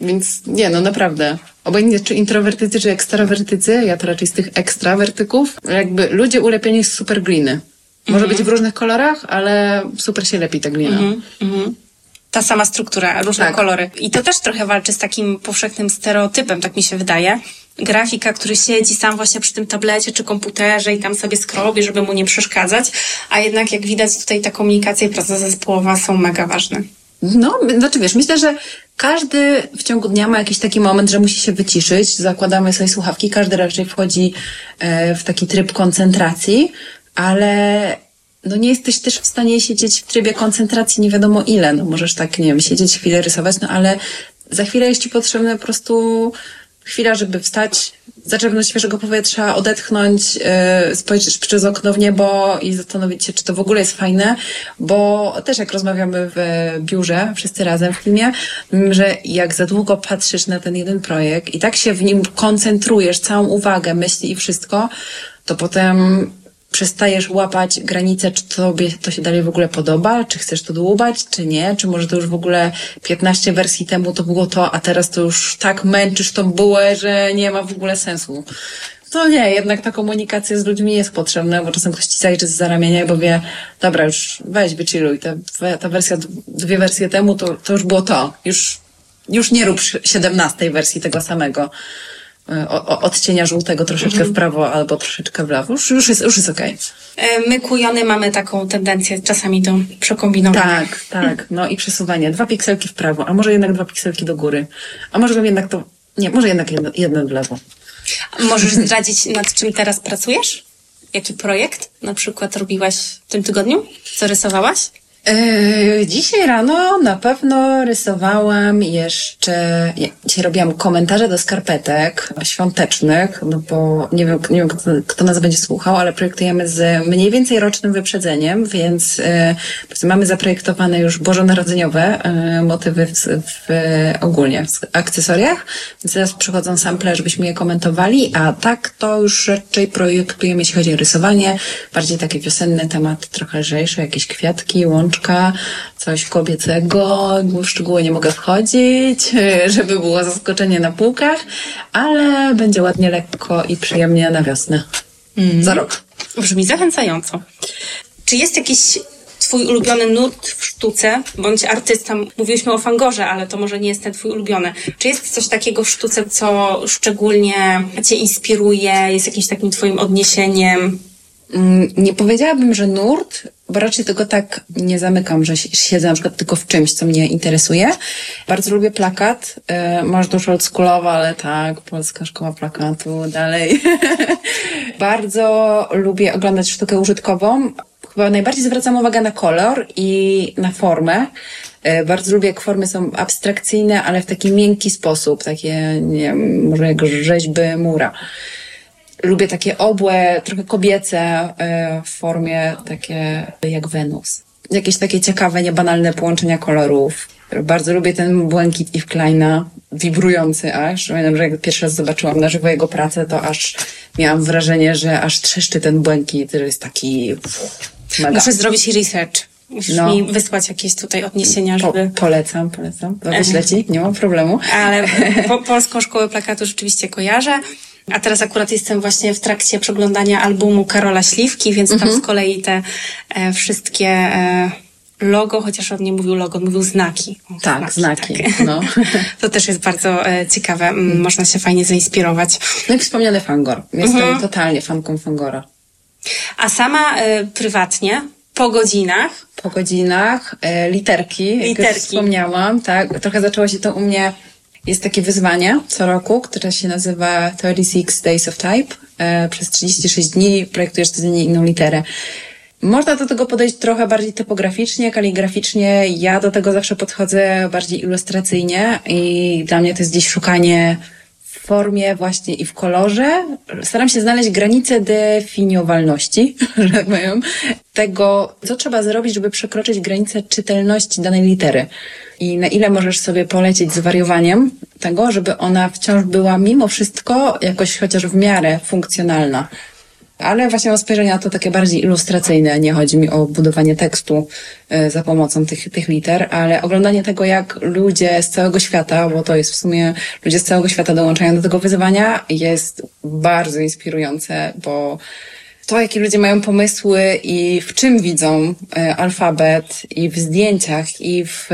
Więc nie, no naprawdę. Obojętnie czy introwertycy, czy ekstrawertycy, ja to raczej z tych ekstrawertyków, jakby ludzie ulepieni z super gliny. Może być w różnych kolorach, ale super się lepi ta glina. Mm -hmm ta sama struktura, różne tak. kolory. I to też trochę walczy z takim powszechnym stereotypem, tak mi się wydaje. Grafika, który siedzi sam właśnie przy tym tablecie czy komputerze i tam sobie skrobi, żeby mu nie przeszkadzać, a jednak jak widać tutaj ta komunikacja i praca zespołowa są mega ważne. No, znaczy wiesz, myślę, że każdy w ciągu dnia ma jakiś taki moment, że musi się wyciszyć. Zakładamy sobie słuchawki, każdy raczej wchodzi e, w taki tryb koncentracji, ale no nie jesteś też w stanie siedzieć w trybie koncentracji nie wiadomo ile. No możesz tak, nie wiem, siedzieć chwilę, rysować, no ale za chwilę jest ci potrzebne po prostu chwila, żeby wstać, zaczerpnąć świeżego powietrza, odetchnąć, yy, spojrzeć przez okno w niebo i zastanowić się, czy to w ogóle jest fajne, bo też jak rozmawiamy w biurze, wszyscy razem w filmie, że jak za długo patrzysz na ten jeden projekt i tak się w nim koncentrujesz, całą uwagę, myśli i wszystko, to potem przestajesz łapać granice, czy tobie to się dalej w ogóle podoba, czy chcesz to dłubać, czy nie, czy może to już w ogóle 15 wersji temu to było to, a teraz to już tak męczysz tą bułę, że nie ma w ogóle sensu. To nie, jednak ta komunikacja z ludźmi jest potrzebna, bo czasem ktoś ci zajrzy z zaramienia, bo wie, dobra, już weź, wychilluj, ta, ta wersja, dwie wersje temu to, to już było to. Już, już nie rób 17 wersji tego samego. E, o, odcienia żółtego troszeczkę w prawo albo troszeczkę w lewo. Już, już jest, już jest okej. Okay. E, my kujony mamy taką tendencję czasami do przekombinowania. Tak, tak. No i przesuwanie. Dwa pikselki w prawo, a może jednak dwa pikselki do góry. A może jednak to, nie, może jednak jedno, jedno w lewo. Możesz zdradzić, nad czym teraz pracujesz? Jaki projekt na przykład robiłaś w tym tygodniu? Co rysowałaś? Yy, dzisiaj rano na pewno rysowałam jeszcze, dzisiaj robiłam komentarze do skarpetek świątecznych, no bo nie wiem, nie wiem kto, kto nas będzie słuchał, ale projektujemy z mniej więcej rocznym wyprzedzeniem, więc yy, mamy zaprojektowane już bożonarodzeniowe yy, motywy w, w, ogólnie w akcesoriach, więc teraz przychodzą sample, żebyśmy je komentowali, a tak to już raczej projektujemy, jeśli chodzi o rysowanie, bardziej takie wiosenne tematy, trochę lżejsze, jakieś kwiatki, łącze coś kobiecego, w szczegóły nie mogę wchodzić, żeby było zaskoczenie na półkach, ale będzie ładnie lekko i przyjemnie na wiosnę. Mm. Za rok. Brzmi zachęcająco. Czy jest jakiś twój ulubiony nurt w sztuce, bądź artysta? Mówiliśmy o fangorze, ale to może nie jest ten twój ulubiony. Czy jest coś takiego w sztuce, co szczególnie cię inspiruje, jest jakimś takim twoim odniesieniem? Mm, nie powiedziałabym, że nurt, bo raczej tego tak nie zamykam, że siedzę na przykład tylko w czymś, co mnie interesuje. Bardzo lubię plakat. E, może dużo oldschoolowa, ale tak, Polska Szkoła Plakatu, dalej. Bardzo lubię oglądać sztukę użytkową. Chyba najbardziej zwracam uwagę na kolor i na formę. E, bardzo lubię, jak formy są abstrakcyjne, ale w taki miękki sposób, takie, nie wiem, może jak rzeźby mura. Lubię takie obłe, trochę kobiece e, w formie takie jak Wenus. Jakieś takie ciekawe, niebanalne połączenia kolorów. Bardzo lubię ten błękit Yves Kleina, wibrujący aż. Pamiętam, że jak pierwszy raz zobaczyłam na żywo jego pracę, to aż miałam wrażenie, że aż trzeszczy ten błękit, że jest taki mega. Muszę zrobić research. Musisz no. mi wysłać jakieś tutaj odniesienia, żeby... Po, polecam, polecam. Wyślę ci, nie mam problemu. Ale po, Polską Szkołę Plakatu rzeczywiście kojarzę. A teraz akurat jestem właśnie w trakcie przeglądania albumu Karola Śliwki, więc tam mhm. z kolei te e, wszystkie e, logo, chociaż on nie mówił logo, on mówił znaki. O, tak, znaki. znaki. Tak. No. to też jest bardzo e, ciekawe. Mm. Można się fajnie zainspirować. No i wspomniany Fangor. Jestem mhm. totalnie fanką Fangora. A sama e, prywatnie, po godzinach? Po godzinach, e, literki, literki. Jak już wspomniałam, tak. Trochę zaczęło się to u mnie jest takie wyzwanie co roku, które się nazywa 36 Days of Type. E, przez 36 dni projektujesz codziennie inną literę. Można do tego podejść trochę bardziej typograficznie, kaligraficznie. Ja do tego zawsze podchodzę bardziej ilustracyjnie i dla mnie to jest gdzieś szukanie formie właśnie i w kolorze. Staram się znaleźć granice definiowalności, że tak powiem, tego, co trzeba zrobić, żeby przekroczyć granicę czytelności danej litery. I na ile możesz sobie polecieć z wariowaniem tego, żeby ona wciąż była mimo wszystko jakoś chociaż w miarę funkcjonalna. Ale właśnie mam spojrzenie na to takie bardziej ilustracyjne. Nie chodzi mi o budowanie tekstu e, za pomocą tych, tych liter, ale oglądanie tego, jak ludzie z całego świata, bo to jest w sumie ludzie z całego świata dołączają do tego wyzwania, jest bardzo inspirujące, bo to, jakie ludzie mają pomysły i w czym widzą e, alfabet, i w zdjęciach, i w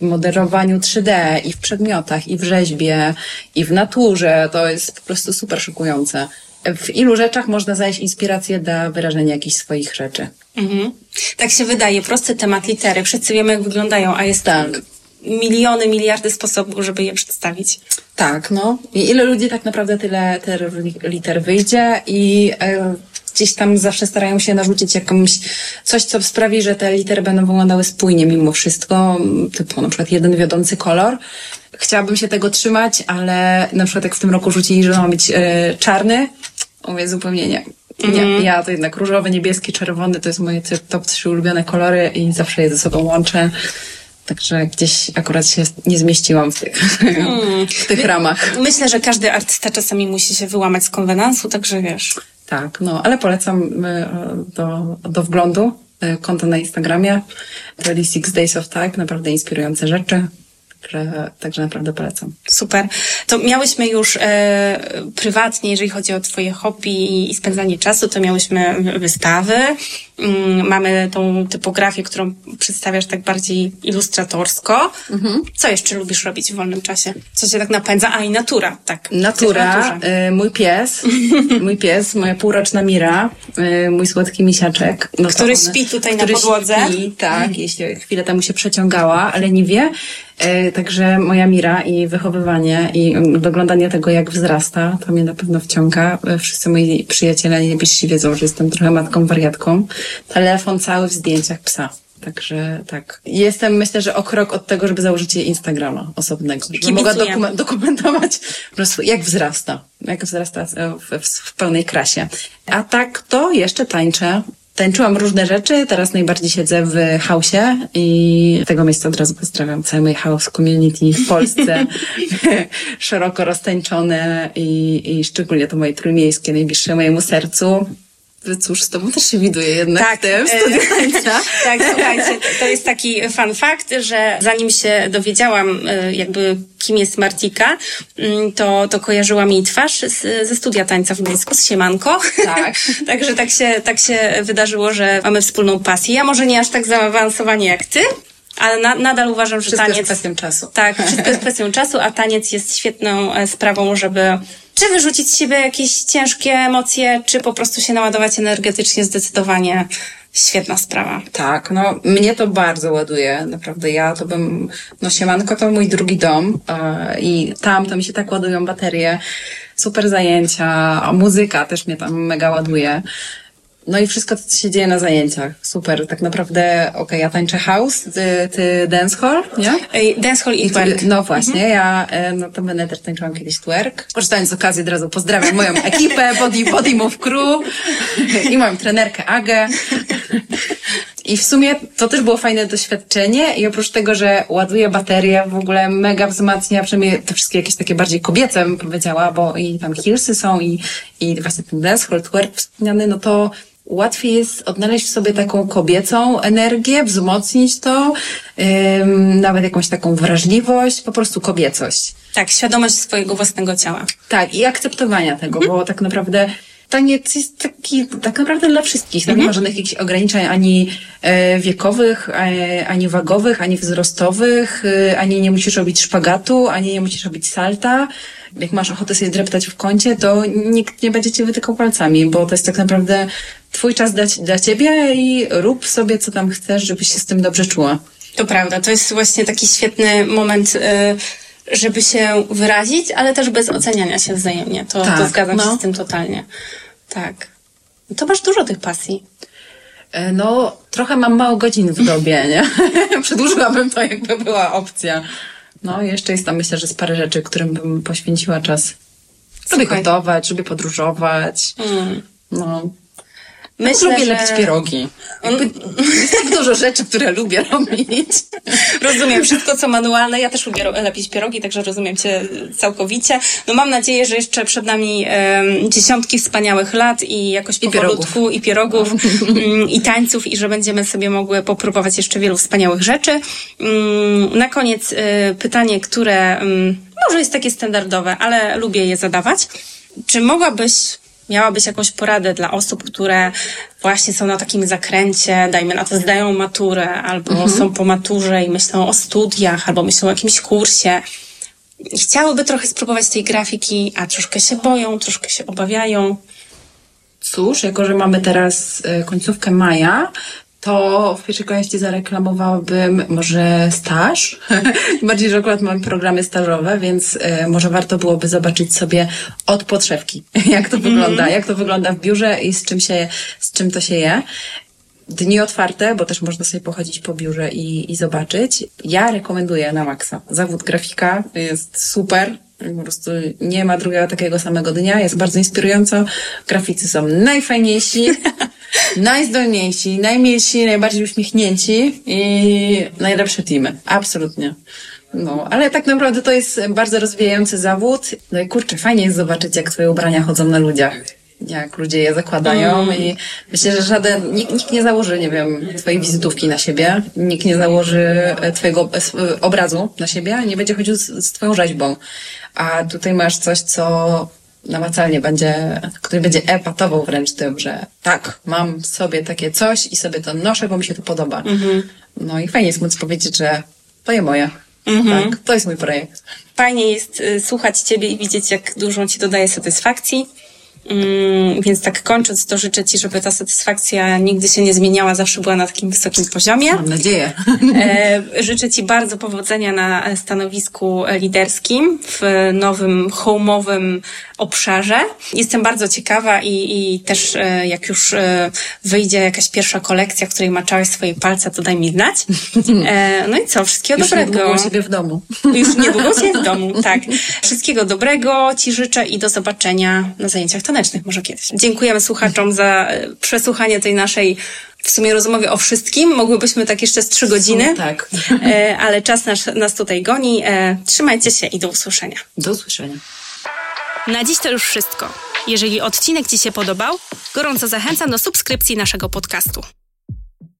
moderowaniu 3D, i w przedmiotach, i w rzeźbie, i w naturze, to jest po prostu super szokujące w ilu rzeczach można znaleźć inspirację dla wyrażenia jakichś swoich rzeczy. Mhm. Tak się wydaje, prosty temat litery. Wszyscy wiemy, jak wyglądają, a jest tak. miliony, miliardy sposobów, żeby je przedstawić. Tak, no. I ile ludzi tak naprawdę tyle liter wyjdzie i e, gdzieś tam zawsze starają się narzucić jakąś coś, co sprawi, że te litery będą wyglądały spójnie mimo wszystko, typu na przykład jeden wiodący kolor. Chciałabym się tego trzymać, ale na przykład jak w tym roku rzucili, że ma być e, czarny, mówię zupełnie nie. Nie, mm. ja to jednak różowy, niebieski, czerwony to jest moje top trzy ulubione kolory i zawsze je ze sobą łączę. Także gdzieś akurat się nie zmieściłam w tych, mm. w tych ramach. Myślę, że każdy artysta czasami musi się wyłamać z konwenansu, także wiesz. Tak, no, ale polecam e, do, do wglądu e, konto na Instagramie 26 Days of Type, naprawdę inspirujące rzeczy. Także, także naprawdę polecam. Super. To miałyśmy już e, prywatnie, jeżeli chodzi o Twoje hobby i, spędzanie czasu, to miałyśmy wystawy. Mm, mamy tą typografię, którą przedstawiasz tak bardziej ilustratorsko. Mhm. Co jeszcze lubisz robić w wolnym czasie? Co cię tak napędza? A i natura, tak. Natura, y, mój pies, mój pies, moja półroczna Mira, y, mój słodki misiaczek. No który one, śpi tutaj który na podłodze. Śpi, tak, jeśli chwilę temu się przeciągała, ale nie wie. Y, także moja Mira i wychowywanie i doglądanie tego, jak wzrasta, to mnie na pewno wciąga. Wszyscy moi przyjaciele najbliżsi wiedzą, że jestem trochę matką wariatką telefon cały w zdjęciach psa. Także tak. Jestem myślę, że o krok od tego, żeby założyć jej Instagrama osobnego. Żeby mogła dokumen dokumentować po prostu jak wzrasta. Jak wzrasta w, w, w pełnej krasie. A tak to jeszcze tańczę. Tańczyłam różne rzeczy, teraz najbardziej siedzę w hausie i tego miejsca od razu pozdrawiam całe moje house community w Polsce. Szeroko roztańczone i, i szczególnie to moje trójmiejskie, najbliższe mojemu sercu. Cóż, z tobą też się widuje jednak tak, w tym studiu tańca. tak, słuchajcie, to jest taki fun fact, że zanim się dowiedziałam e, jakby kim jest Martika, mm, to, to kojarzyłam jej twarz z, ze studia tańca w Gdańsku, z Siemanko. Tak. Także tak się, tak się wydarzyło, że mamy wspólną pasję. Ja może nie aż tak zaawansowanie jak ty, ale na, nadal uważam, że wszystko taniec... jest kwestią czasu. Tak, wszystko jest kwestią czasu, a taniec jest świetną e, sprawą, żeby czy wyrzucić z siebie jakieś ciężkie emocje, czy po prostu się naładować energetycznie zdecydowanie. Świetna sprawa. Tak, no mnie to bardzo ładuje, naprawdę. Ja to bym, no siemanko to mój drugi dom yy, i tam to mi się tak ładują baterie, super zajęcia, muzyka też mnie tam mega ładuje. No i wszystko, co się dzieje na zajęciach. Super. Tak naprawdę, okej, okay, ja tańczę house, ty, ty dancehall, nie? Dancehall i twerk. No właśnie, mhm. ja e, no to będę też tańczyłam kiedyś twerk. Korzystając z okazji od razu pozdrawiam moją ekipę, Body, Body Move Crew i moją trenerkę Agę. I w sumie to też było fajne doświadczenie i oprócz tego, że ładuje baterię, w ogóle mega wzmacnia, przynajmniej te wszystkie jakieś takie bardziej kobiece bym powiedziała, bo i tam heelsy są i, i właśnie ten dancehall, twerk wspomniany, no to łatwiej jest odnaleźć w sobie taką kobiecą energię, wzmocnić to, ym, nawet jakąś taką wrażliwość, po prostu kobiecość. Tak, świadomość swojego własnego ciała. Tak, i akceptowania tego, bo tak naprawdę taniec jest taki tak naprawdę dla wszystkich. Tam mhm. nie ma żadnych jakichś ograniczeń ani e, wiekowych, e, ani wagowych, ani wzrostowych, e, ani nie musisz robić szpagatu, ani nie musisz robić salta. Jak masz ochotę sobie dreptać w kącie, to nikt nie będzie cię wytykał palcami, bo to jest tak naprawdę twój czas dla, dla ciebie i rób sobie, co tam chcesz, żebyś się z tym dobrze czuła. To prawda, to jest właśnie taki świetny moment, y, żeby się wyrazić, ale też bez oceniania się wzajemnie. To, tak, to zgadzam no. się z tym totalnie. Tak. To masz dużo tych pasji. E, no, trochę mam mało godzin w dobie, nie? Przedłużyłabym to, jakby była opcja. No, jeszcze jest tam, myślę, że z parę rzeczy, którym bym poświęciła czas. Lubię gotować, lubię podróżować. Mm. No, Myślę, lubię że... lepić pierogi. Jest tak dużo rzeczy, które lubię robić. Rozumiem wszystko, co manualne. Ja też lubię lepić pierogi, także rozumiem Cię całkowicie. No mam nadzieję, że jeszcze przed nami um, dziesiątki wspaniałych lat i jakoś I powolutku pierogów. i pierogów um, i tańców i że będziemy sobie mogły popróbować jeszcze wielu wspaniałych rzeczy. Um, na koniec y, pytanie, które może jest takie standardowe, ale lubię je zadawać. Czy mogłabyś miałabyś jakąś poradę dla osób, które właśnie są na takim zakręcie, dajmy na to, zdają maturę, albo mhm. są po maturze i myślą o studiach, albo myślą o jakimś kursie. Chciałyby trochę spróbować tej grafiki, a troszkę się boją, troszkę się obawiają. Cóż, jako że mamy teraz e, końcówkę maja, to w pierwszej kolejności zareklamowałabym może staż. Bardziej, że akurat mam programy stażowe, więc y, może warto byłoby zobaczyć sobie od podszewki, jak to mm. wygląda, jak to wygląda w biurze i z czym się, z czym to się je. Dni otwarte, bo też można sobie pochodzić po biurze i, i zobaczyć. Ja rekomenduję na maksa. Zawód grafika jest super. Po prostu nie ma drugiego takiego samego dnia. Jest bardzo inspirująco. Graficy są najfajniejsi. najzdolniejsi, najmilsi, najbardziej uśmiechnięci i najlepsze teamy. Absolutnie. No, ale tak naprawdę to jest bardzo rozwijający zawód. No i kurczę, fajnie jest zobaczyć, jak twoje ubrania chodzą na ludziach. Jak ludzie je zakładają mm. i myślę, że żaden, nikt, nikt nie założy, nie wiem, twojej wizytówki na siebie, nikt nie założy e, twojego e, obrazu na siebie, nie będzie chodził z, z twoją rzeźbą. A tutaj masz coś, co namacalnie będzie, który będzie epatował wręcz tym, że tak, mam sobie takie coś i sobie to noszę, bo mi się to podoba. Mm-hmm. No i fajnie jest móc powiedzieć, że to jest moje. Mm-hmm. Tak, to jest mój projekt. Fajnie jest y, słuchać Ciebie i widzieć, jak dużą Ci dodaje satysfakcji. Mm, więc tak kończąc, to życzę Ci, żeby ta satysfakcja nigdy się nie zmieniała, zawsze była na takim wysokim poziomie. Mam nadzieję. E, życzę Ci bardzo powodzenia na stanowisku liderskim w nowym, home'owym obszarze. Jestem bardzo ciekawa i, i też e, jak już e, wyjdzie jakaś pierwsza kolekcja, w której maczałaś swoje palce, to daj mi znać. No i co, wszystkiego już dobrego. Już niedługo Ciebie w domu. Już niedługo Ciebie w domu, tak. Wszystkiego dobrego Ci życzę i do zobaczenia na zajęciach tanecznych może kiedyś. Dziękujemy słuchaczom za e, przesłuchanie tej naszej w sumie rozmowie o wszystkim. Mogłybyśmy tak jeszcze z trzy godziny. tak. E, ale czas nas, nas tutaj goni. E, trzymajcie się i do usłyszenia. Do usłyszenia. Na dziś to już wszystko. Jeżeli odcinek Ci się podobał, gorąco zachęcam do subskrypcji naszego podcastu.